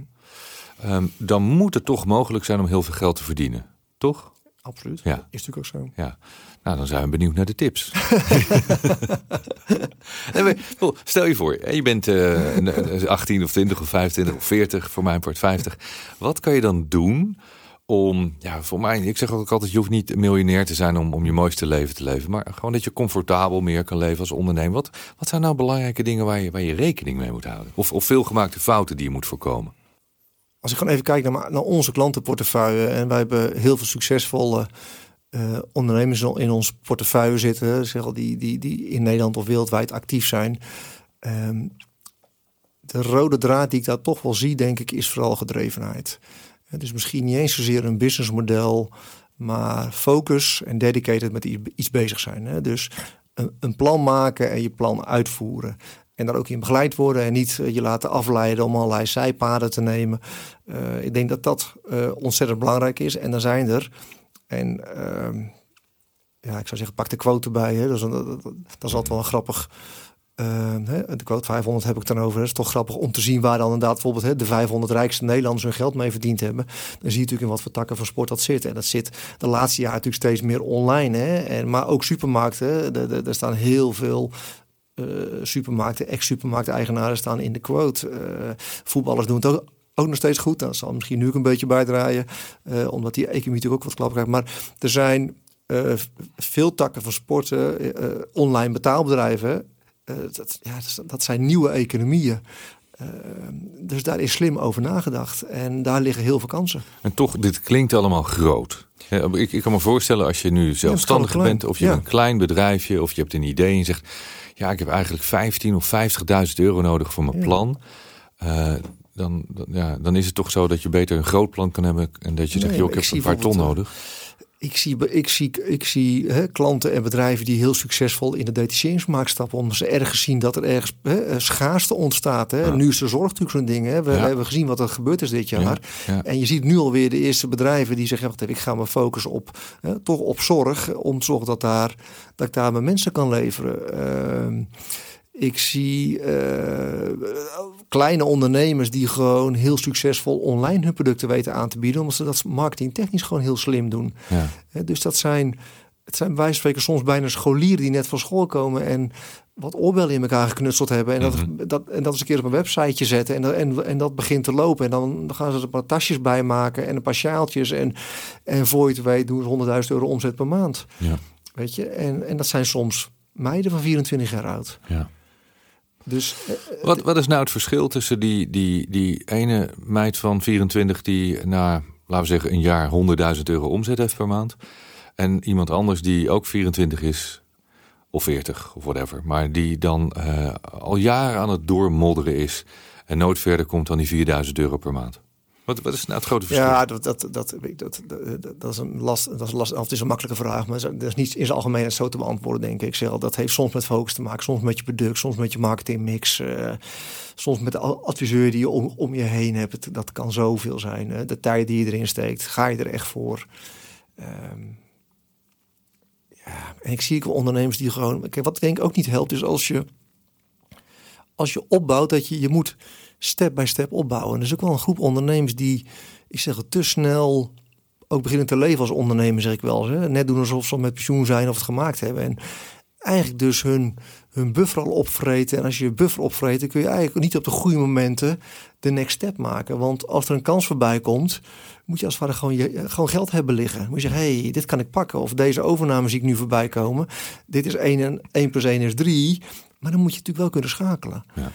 Ehm, dan moet het toch mogelijk zijn om heel veel geld te verdienen. Toch? Absoluut. Ja. Is natuurlijk ook zo. Ja, nou dan zijn we benieuwd naar de tips. Nee, maar, Stel je voor, je bent eh, een- een 18 of 20 of 25 of 40, voor mijn part 50. Wat kan je dan doen om, ja, voor mij, ik zeg ook altijd, je hoeft niet miljonair te zijn om, om je mooiste leven te leven, maar gewoon dat je comfortabel meer kan leven als ondernemer. Wat, wat zijn nou belangrijke dingen waar je, waar je rekening mee moet houden? Of, of veelgemaakte fouten die je moet voorkomen? Als ik gewoon even kijk naar, naar onze klantenportefeuille. En wij hebben heel veel succesvolle eh, ondernemers in ons portefeuille zitten. Zeg al, die, die, die in Nederland of wereldwijd actief zijn. Ehm, de rode draad die ik daar toch wel zie, denk ik, is vooral gedrevenheid. Het is misschien niet eens zozeer een businessmodel, maar focus en dedicated met iets- bezig zijn. Dus een plan maken en je plan uitvoeren. En daar ook in begeleid worden en niet eh, je laten afleiden om allerlei zijpaden te nemen. Eh, ik denk dat dat eh, ontzettend belangrijk is. En dan zijn er, en ehm, ja, ik zou zeggen, pak de quote erbij. Hè? Dat, is, dat, is altijd wel een grappig. ehm, hè? De quote 500 heb ik dan over. Het is toch grappig om te zien waar dan inderdaad bijvoorbeeld hè, de 500 rijkste Nederlanders hun geld mee verdiend hebben. Dan zie je natuurlijk in wat voor takken van sport dat zit. En dat zit de laatste jaar natuurlijk steeds meer online. Hè? En, maar ook supermarkten. Er- staan heel veel supermarkten, ex-supermarkten-eigenaren staan in de quote. Eh, voetballers doen het ook, ook nog steeds goed. Dat zal misschien nu ook een beetje bijdraaien, eh, omdat die economie natuurlijk ook wat klap krijgt. Maar er zijn eh, veel takken van sporten, eh, eh, online betaalbedrijven. Eh, dat, ja, dat, zijn nieuwe economieën. Eh, dus daar is slim over nagedacht. En daar liggen heel veel kansen. En toch, dit klinkt allemaal groot. Ja, ik, ik kan me voorstellen als je nu zelfstandig bent, of je Ja. een klein bedrijfje, of je hebt een idee en je zegt, ja, ik heb eigenlijk 15 of 50.000 euro nodig voor mijn plan. Eh, dan, dan, ja, dan is het toch zo dat je beter een groot plan kan hebben en dat je zegt, Nee, joh, ik heb een paar ton bijvoorbeeld, nodig. Ik zie, ik zie, ik zie hè, klanten en bedrijven die heel succesvol in de detacheringsmarkt stappen. Omdat ze ergens zien dat er ergens hè, schaarste ontstaat. Hè. Ja. Nu is de zorg natuurlijk zo'n ding. Hè. We, Ja. hebben gezien wat er gebeurd is dit jaar. Ja, ja. En je ziet nu alweer de eerste bedrijven die zeggen... Wacht even, ik ga me focussen op, hè, toch op zorg. Om te zorgen dat, daar, dat ik daar mijn mensen kan leveren. Ehm, ik zie eh, kleine ondernemers die gewoon heel succesvol online hun producten weten aan te bieden. Omdat ze dat marketingtechnisch gewoon heel slim doen. Ja. Dus dat zijn, het zijn bij spreken soms bijna scholieren die net van school komen en wat oorbellen in elkaar geknutseld hebben. En dat, Mhm. dat, en dat eens een keer op een websiteje zetten. En, dat- en, en dat begint te lopen. En dan, dan gaan ze er een paar tasjes bij maken en een paar sjaaltjes. En, en voor je het weet doen ze 100.000 euro omzet per maand. Ja. Weet je? En, en dat zijn soms meiden van 24 jaar oud. Ja. Dus eh, Wat, wat is nou het verschil tussen die, die, die ene meid van 24 die na, laten we zeggen, een jaar 100.000 euro omzet heeft per maand. En iemand anders die ook 24 is, of 40 of whatever. Maar die dan eh, al jaren aan het doormodderen is. En nooit verder komt dan die 4000 euro per maand. Wat, wat is nou het grote verschil? Ja, dat, dat, dat, dat, dat, is een last. Dat is last. Het is een makkelijke vraag, maar dat is niet in zijn algemeenheid zo te beantwoorden, denk ik. Dat heeft soms met focus te maken, soms met je product, soms met je marketingmix, eh, soms met de adviseur die je om, je heen hebt. Dat kan zoveel zijn. De tijd die je erin steekt, ga je er echt voor. Ehm, ja, en ik zie ook wel ondernemers die gewoon. Wat denk ik ook niet helpt, is als je als je opbouwt, dat je je moet step bij step opbouwen. En er is ook wel een groep ondernemers die, ik zeg het, te snel ook beginnen te leven als ondernemer, zeg ik wel. Hè? Net doen alsof ze met pensioen zijn of het gemaakt hebben. En eigenlijk dus hun, hun buffer al opvreten. En als je je buffer opvreet, dan kun je eigenlijk niet op de goede momenten de next step maken. Want als er een kans voorbij komt, moet je als het ware gewoon, je, gewoon geld hebben liggen. Moet je zeggen, hey, dit kan ik pakken. Of deze overname zie ik nu voorbij komen. Dit is 1 en 1 plus 1 is 3. Maar dan moet je natuurlijk wel kunnen schakelen. Ja.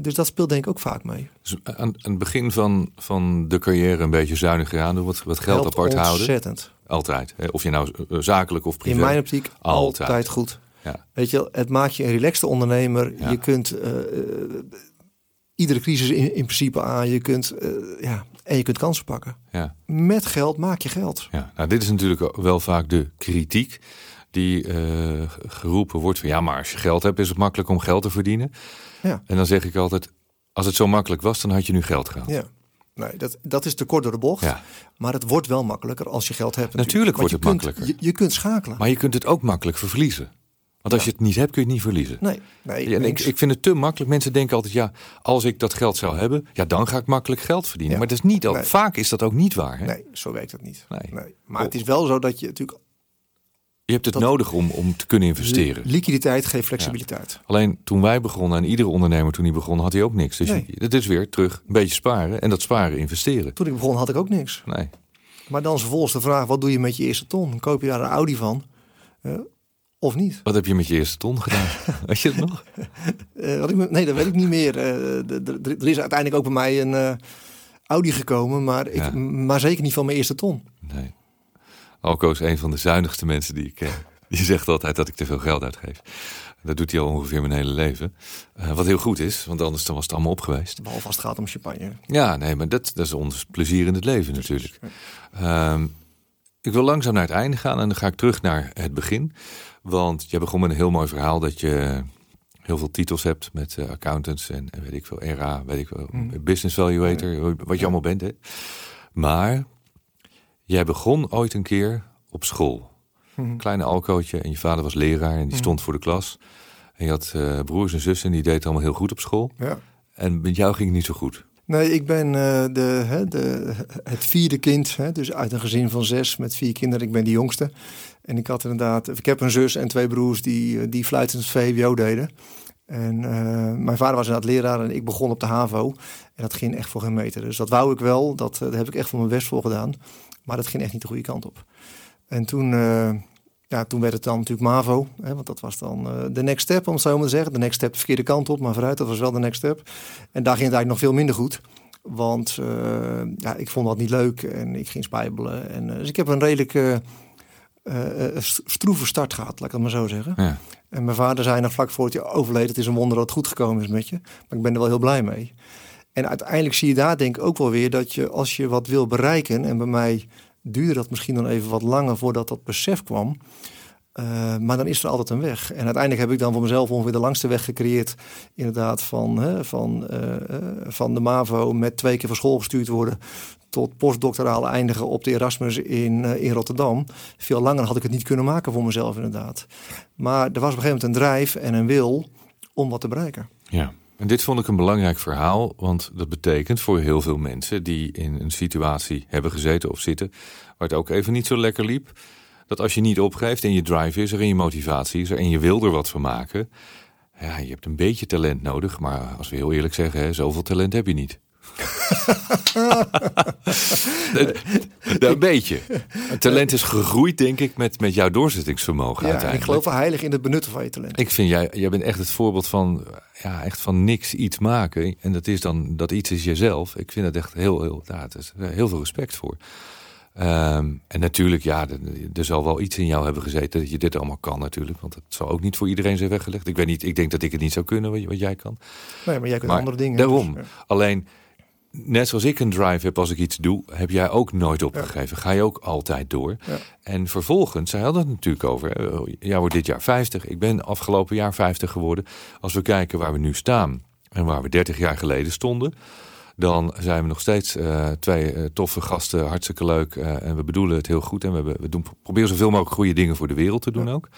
Dus dat speelt denk ik ook vaak mee. Dus aan, aan het begin van, van de carrière een beetje zuiniger aan doen. Wat, wat geld Helpt apart houden. ontzettend. Altijd. Hè? Of je nou eh, zakelijk of privé. In mijn optiek Altijd. altijd, goed. Ja. Weet je, het maakt je een relaxte ondernemer. Ja. Je kunt eh, eh, iedere crisis in, in principe aan. Je kunt, ja, en je kunt kansen pakken. Ja. Met geld maak je geld. Ja, nou, dit is natuurlijk wel vaak de kritiek die eh, geroepen wordt van ja, maar als je geld hebt is het makkelijk om geld te verdienen. Ja. En dan zeg ik altijd, als het zo makkelijk was, dan had je nu geld gehad. Ja. Nee, dat, dat is te kort door de bocht. Ja. Maar het wordt wel makkelijker als je geld hebt. Natuurlijk wordt het kunt- makkelijker. Je, je kunt schakelen. Maar je kunt het ook makkelijk verliezen. Want als je het niet hebt, kun je het niet verliezen. Nee, nee. En ik, ik vind het te makkelijk. Mensen denken altijd, ja, als ik dat geld zou hebben, ja, dan ga ik makkelijk geld verdienen. Ja. Maar dat is niet al. Nee. Vaak is dat ook niet waar. Hè? Nee, zo werkt het niet. Nee. Maar het is wel zo dat je natuurlijk Je hebt het Dat- nodig om, om te kunnen investeren. liquiditeit geeft flexibiliteit. Alleen toen wij begonnen, en iedere ondernemer toen hij begon, had hij ook niks. Dus Nee. het is weer terug een beetje sparen. En dat sparen investeren. Toen ik begon had ik ook niks. Nee. Maar dan is vervolgens de vraag, wat doe je met je eerste ton? Koop je daar een Audi van? Eh, of niet? Wat heb je met je eerste ton gedaan? Weet je het nog? Eh, wat ik, nee, dat weet ik niet meer. Eh, er is uiteindelijk ook bij mij een Audi gekomen, maar, ik, Ja. maar zeker niet van mijn eerste ton. Nee. Alco is een van de zuinigste mensen die ik ken. Die zegt altijd dat ik te veel geld uitgeef. Dat doet hij al ongeveer mijn hele leven. Eh, wat heel goed is, want anders dan was het allemaal op geweest. Behalve als het gaat om champagne. Ja, nee, maar dat, dat is ons plezier in het leven natuurlijk. Ehm, ik wil langzaam naar het einde gaan en dan ga ik terug naar het begin. Want jij begon met een heel mooi verhaal dat je heel veel titels hebt met eh, accountants en, en weet ik veel, RA, weet ik wel, Mhm. business valuator, wat je allemaal bent. Hè. Maar jij begon ooit een keer op school. Mhm. Kleine alcootje en je vader was leraar en die Mhm. stond voor de klas. En je had eh, broers en zussen en die deden allemaal heel goed op school. Ja. En met jou ging het niet zo goed. Nee, ik ben eh, de, hè, de, het vierde kind, hè, dus uit een gezin van zes met vier kinderen. Ik ben de jongste. En ik had inderdaad, ik heb een zus en twee broers die, eh, die fluitend VWO deden. En mijn vader was inderdaad leraar en ik begon op de HAVO. En dat ging echt voor geen meter. Dus dat wou ik wel, dat, daar heb ik echt voor mijn best voor gedaan. Maar dat ging echt niet de goede kant op. En toen, eh, ja, toen werd het dan natuurlijk MAVO. Hè, want dat was dan eh, de next step, om het zo maar te zeggen. De next step de verkeerde kant op, maar vooruit, dat was wel de next step. En daar ging het eigenlijk nog veel minder goed. Want eh, ja, ik vond dat niet leuk en ik ging spijbelen. En, dus ik heb een redelijk st- stroeve start gehad, laat ik het maar zo zeggen. Ja. En mijn vader zei nog vlak voor het je overleed... het is een wonder dat het goed gekomen is met je. Maar ik ben er wel heel blij mee. En uiteindelijk zie je daar denk ik ook wel weer... dat je als je wat wil bereiken... en bij mij duurde dat misschien dan even wat langer voordat dat besef kwam... Eh, maar dan is er altijd een weg. En uiteindelijk heb ik dan voor mezelf ongeveer de langste weg gecreëerd. Inderdaad, van, hè, van, eh, eh, van de MAVO met twee keer van school gestuurd worden. tot postdoctoraal eindigen op de Erasmus in, in Rotterdam. Veel langer had ik het niet kunnen maken voor mezelf, inderdaad. Maar er was op een gegeven moment een drijf en een wil om wat te bereiken. Ja, en dit vond ik een belangrijk verhaal, want dat betekent voor heel veel mensen die in een situatie hebben gezeten of zitten waar het ook even niet zo lekker liep, dat als je niet opgeeft en je drive is er en je motivatie is er en je wil er wat van maken, ja, je hebt een beetje talent nodig, maar als we heel eerlijk zeggen, hè, zoveel talent heb je niet. een beetje. Het talent is gegroeid, denk ik, met, met jouw doorzettingsvermogen Ja, en ik uiteindelijk. geloof heilig in het benutten van je talent. Ik vind jij, jij bent echt het voorbeeld van, ja, echt van niks iets maken. En dat is dan, dat iets is jezelf. Ik vind het echt heel, heel, ja, het is eh, heel veel respect voor. Ehm, en natuurlijk, ja, er, er zal wel iets in jou hebben gezeten dat je dit allemaal kan natuurlijk. Want het zal ook niet voor iedereen zijn weggelegd. Ik weet niet, ik denk dat ik het niet zou kunnen wat, wat jij kan. Nee, maar jij kunt Maar andere dingen. Daarom. dus, ja. Alleen, net zoals ik een drive heb als ik iets doe, heb jij ook nooit opgegeven. Ga je ook altijd door. Ja. En vervolgens, zij hadden het natuurlijk over. hè, Jij wordt dit jaar 50. Ik ben afgelopen jaar 50 geworden. Als we kijken waar we nu staan en waar we 30 jaar geleden stonden. Dan zijn we nog steeds eh, twee eh, toffe gasten, hartstikke leuk. eh, en we bedoelen het heel goed. En we, hebben, we doen, proberen zoveel mogelijk goede dingen voor de wereld te doen Ja. ook.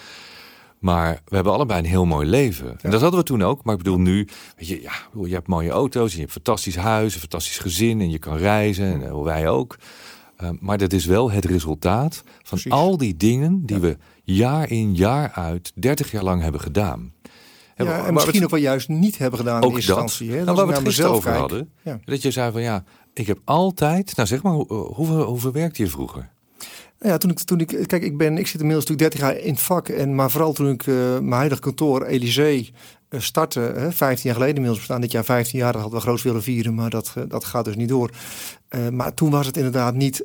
Maar we hebben allebei een heel mooi leven. En dat hadden we toen ook. Maar ik bedoel nu, weet je, ja, je hebt mooie auto's, en je hebt een fantastisch huis, een fantastisch gezin en je kan reizen. En eh, wij ook. Uh, maar dat is wel het resultaat van Precies. al die dingen die Ja. we jaar in jaar uit 30 jaar lang hebben gedaan. Ja, en misschien ook wel juist niet hebben gedaan ook in eerste dat. instantie. Hè? Nou, waar we het gisteren over kijk. hadden. Ja. Dat je zei van ja, ik heb altijd. Nou zeg maar, hoe, hoe, hoe verwerkte je vroeger? Ja, toen ik, toen ik, kijk, ik, ben, ik zit inmiddels natuurlijk 30 jaar in het vak. En, maar vooral toen ik eh, mijn huidige kantoor, Elysée, eh, startte, hè, 15 jaar geleden inmiddels bestaan. Dit jaar 15 jaar, dat hadden we groot willen vieren, maar dat, eh, dat gaat dus niet door. Maar toen was het inderdaad niet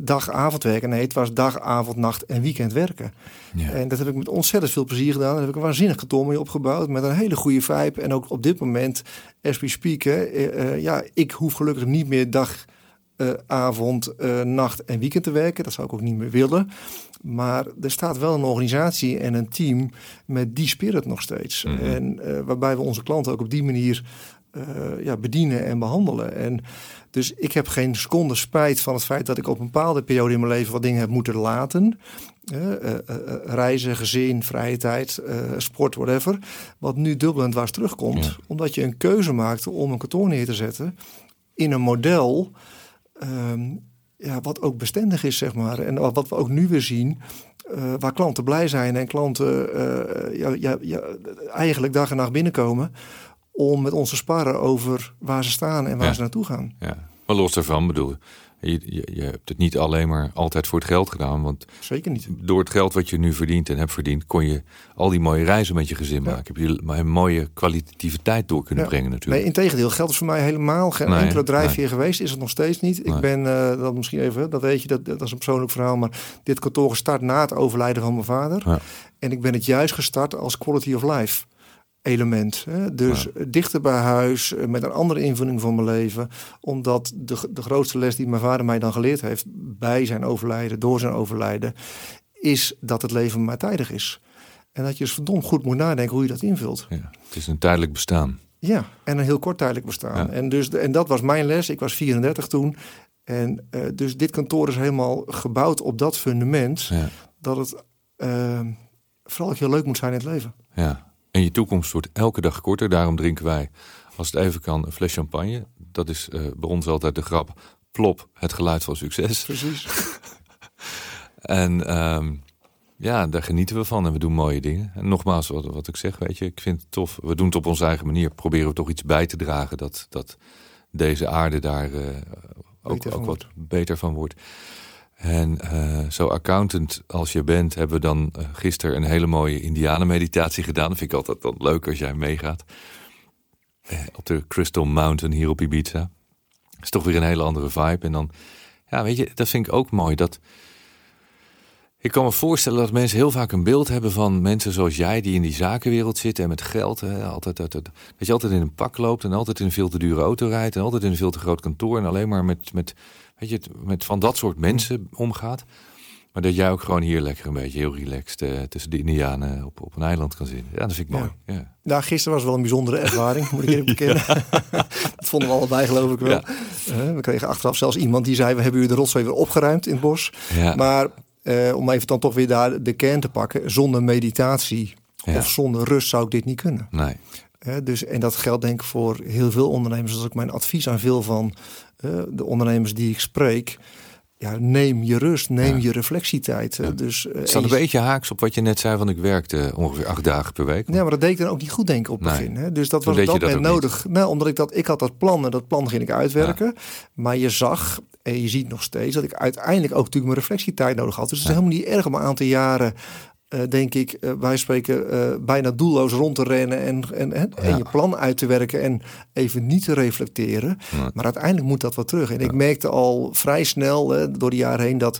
dag-avond werken. Nee, het was dag, avond, nacht en weekend werken. Ja. En dat heb ik met ontzettend veel plezier gedaan. Daar heb ik een waanzinnig kantoor mee opgebouwd. Met een hele goede vibe. En ook op dit moment, as we speak, hè, ja, ik hoef gelukkig niet meer dag, eh, avond, eh, nacht en weekend te werken. Dat zou ik ook niet meer willen. Maar er staat wel een organisatie en een team met die spirit nog steeds. Mhm. En eh, waarbij we onze klanten ook op die manier ja, bedienen en behandelen. En dus ik heb geen seconde spijt van het feit dat ik op een bepaalde periode in mijn leven wat dingen heb moeten laten. reizen, gezin, vrije tijd, sport, whatever. Wat nu dubbel en dwars terugkomt. Omdat je een keuze maakte om een kantoor neer te zetten in een model ehm, ja, wat ook bestendig is, zeg maar. En wat we ook nu weer zien, uh, waar klanten blij zijn en klanten uh, ja, ja, ja, eigenlijk dag en nacht binnenkomen om met ons te sparren over waar ze staan en waar ze naartoe gaan. Ja. Maar los daarvan bedoel je, je, je, hebt het niet alleen maar altijd voor het geld gedaan. Want Zeker niet. Door het geld wat je nu verdient en hebt verdiend, kon je al die mooie reizen met je gezin maken. Heb je een mooie kwalitatieve tijd door kunnen brengen natuurlijk. Nee, integendeel, geld is voor mij helemaal geen enkele drijfveer geweest. Is het nog steeds niet. Ik ben, uh, dat misschien even, dat weet je, dat, dat is een persoonlijk verhaal. Maar dit kantoor gestart na het overlijden van mijn vader. En ik ben het juist gestart als quality of life element. Hè? Dus dichter bij huis, eh, met een andere invulling van mijn leven. Omdat de, de grootste les die mijn vader mij dan geleerd heeft... bij zijn overlijden, door zijn overlijden... is dat het leven maar tijdig is. En dat je dus verdomd goed moet nadenken hoe je dat invult. Ja, het is een tijdelijk bestaan. Ja, en een heel kort tijdelijk bestaan. En, dus, en dat was mijn les. Ik was 34 toen. En uh, dus dit kantoor is helemaal gebouwd op dat fundament... dat het uh, vooral heel leuk moet zijn in het leven. Ja. En je toekomst wordt elke dag korter. Daarom drinken wij, als het even kan, een fles champagne. Dat is uh, bij ons altijd de grap. Plop, het geluid van succes. Precies. en um, ja, daar genieten we van en we doen mooie dingen. En nogmaals, wat, wat ik zeg, weet je, ik vind het tof. We doen het op onze eigen manier. Proberen we toch iets bij te dragen dat, dat deze aarde daar uh, ook, ook wat beter van wordt. En uh, zo accountant als je bent, hebben we dan uh, gisteren een hele mooie indianenmeditatie gedaan. Dat vind ik altijd dan leuk als jij meegaat. Uh, op de Crystal Mountain hier op Ibiza. Dat is toch weer een hele andere vibe. En dan, ja, weet je, dat vind ik ook mooi. Dat, ik kan me voorstellen dat mensen heel vaak een beeld hebben van mensen zoals jij, die in die zakenwereld zitten en met geld. Hè, altijd, dat, dat je altijd in een pak loopt en altijd in een veel te dure auto rijdt en altijd in een veel te groot kantoor en alleen maar met, met weet je, met van dat soort mensen omgaat. Maar dat jij ook gewoon hier lekker een beetje heel relaxed uh, tussen de Indianen op, op een eiland kan zitten. Ja, dat vind ik mooi. Ja. Nou, gisteren was wel een bijzondere ervaring, moet ik eerlijk bekennen. dat vonden we allebei, geloof ik wel. Uh, we kregen achteraf zelfs iemand die zei: We hebben u de rotzooi weer opgeruimd in het bos. Maar uh, om even dan toch weer daar de kern te pakken, zonder meditatie of zonder rust zou ik dit niet kunnen. Nee. dus, en dat geldt denk ik voor heel veel ondernemers. Dat is ook mijn advies aan veel van de ondernemers die ik spreek. Ja, neem je rust, neem je reflectietijd. Ja. Dus, uh, het staat een beetje haaks op wat je net zei, van ik werkte ongeveer acht dagen per week. Ja, maar dat deed ik dan ook niet goed denken op het begin. Hè? Dus dat was op dat moment nodig. Nou, omdat ik dat, ik had dat plan en dat plan ging ik uitwerken. Maar je zag, en je ziet nog steeds, dat ik uiteindelijk ook natuurlijk mijn reflectietijd nodig had. Dus het is helemaal niet erg om een aantal jaren uh, denk ik, uh, wij spreken uh, bijna doelloos rond te rennen en, en, en, ja. en, je plan uit te werken en even niet te reflecteren. Ja. Maar uiteindelijk moet dat wat terug. En ja. ik merkte al vrij snel door de jaren heen dat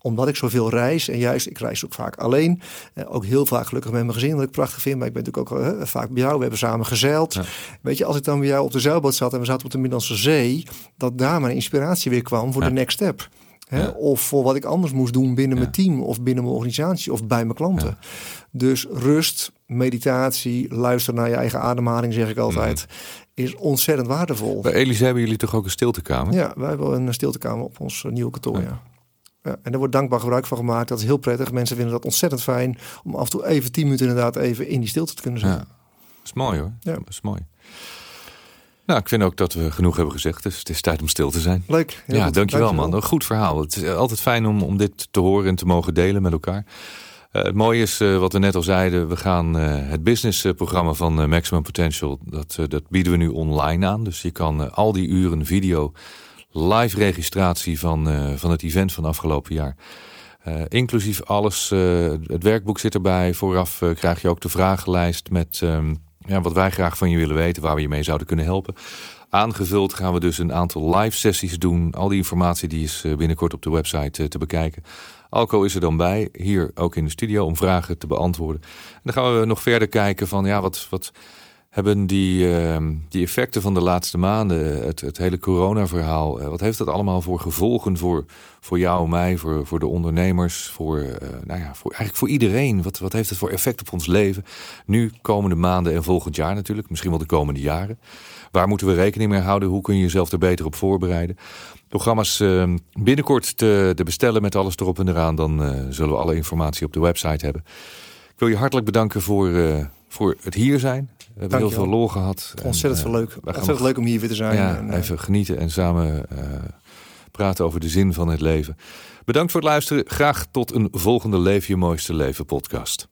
omdat ik zoveel reis en juist, ik reis ook vaak alleen, ook heel vaak gelukkig met mijn gezin, wat ik prachtig vind, maar ik ben natuurlijk ook vaak bij jou, we hebben samen gezeild. Weet je, als ik dan bij jou op de zeilboot zat en we zaten op de Middellandse Zee, dat daar mijn inspiratie weer kwam voor de next step. Hè? Ja. Of voor wat ik anders moest doen binnen ja. mijn team of binnen mijn organisatie of bij mijn klanten. Ja. Dus rust, meditatie, luisteren naar je eigen ademhaling, zeg ik altijd, mm. is ontzettend waardevol. Bij Elise hebben jullie toch ook een stiltekamer? Ja, wij hebben een stiltekamer op ons nieuwe kantoor. Ja. Ja, en er wordt dankbaar gebruik van gemaakt. Dat is heel prettig. Mensen vinden dat ontzettend fijn om af en toe even tien minuten inderdaad even in die stilte te kunnen zijn. Ja. Dat is mooi hoor. Ja. Dat is mooi. Nou, ik vind ook dat we genoeg hebben gezegd. Dus het is tijd om stil te zijn. Leuk. Ja, goed. dankjewel, man. Een goed verhaal. Het is altijd fijn om, om dit te horen en te mogen delen met elkaar. Uh, het mooie is, uh, wat we net al zeiden, we gaan uh, het businessprogramma van Maximum Potential, dat, dat bieden we nu online aan. Dus je kan al die uren video, live registratie van, van het event van afgelopen jaar. inclusief alles, het werkboek zit erbij. Vooraf krijg je ook de vragenlijst met... Um, ja, wat wij graag van je willen weten, waar we je mee zouden kunnen helpen. Aangevuld gaan we dus een aantal live sessies doen. Al die informatie die is binnenkort op de website te bekijken. Alco is er dan bij, hier ook in de studio, om vragen te beantwoorden. En dan gaan we nog verder kijken van, ja, wat, wat, hebben die, ehm, die effecten van de laatste maanden, het, het hele corona-verhaal, wat heeft dat allemaal voor gevolgen voor, voor jou, mij, voor, voor de ondernemers, voor, nou ja, voor, eigenlijk voor iedereen? Wat, wat heeft het voor effect op ons leven? Nu, komende maanden en volgend jaar natuurlijk, misschien wel de komende jaren. Waar moeten we rekening mee houden? Hoe kun je jezelf er beter op voorbereiden? Programma's uh, binnenkort te, te, bestellen met alles erop en eraan. Dan uh, zullen we alle informatie op de website hebben. Ik wil je hartelijk bedanken voor, voor het hier zijn. We hebben heel veel lol gehad. Ontzettend veel leuk. Ontzettend leuk om hier weer te zijn. Ja, en, even genieten en samen praten over de zin van het leven. Bedankt voor het luisteren. Graag tot een volgende Leef je mooiste leven podcast.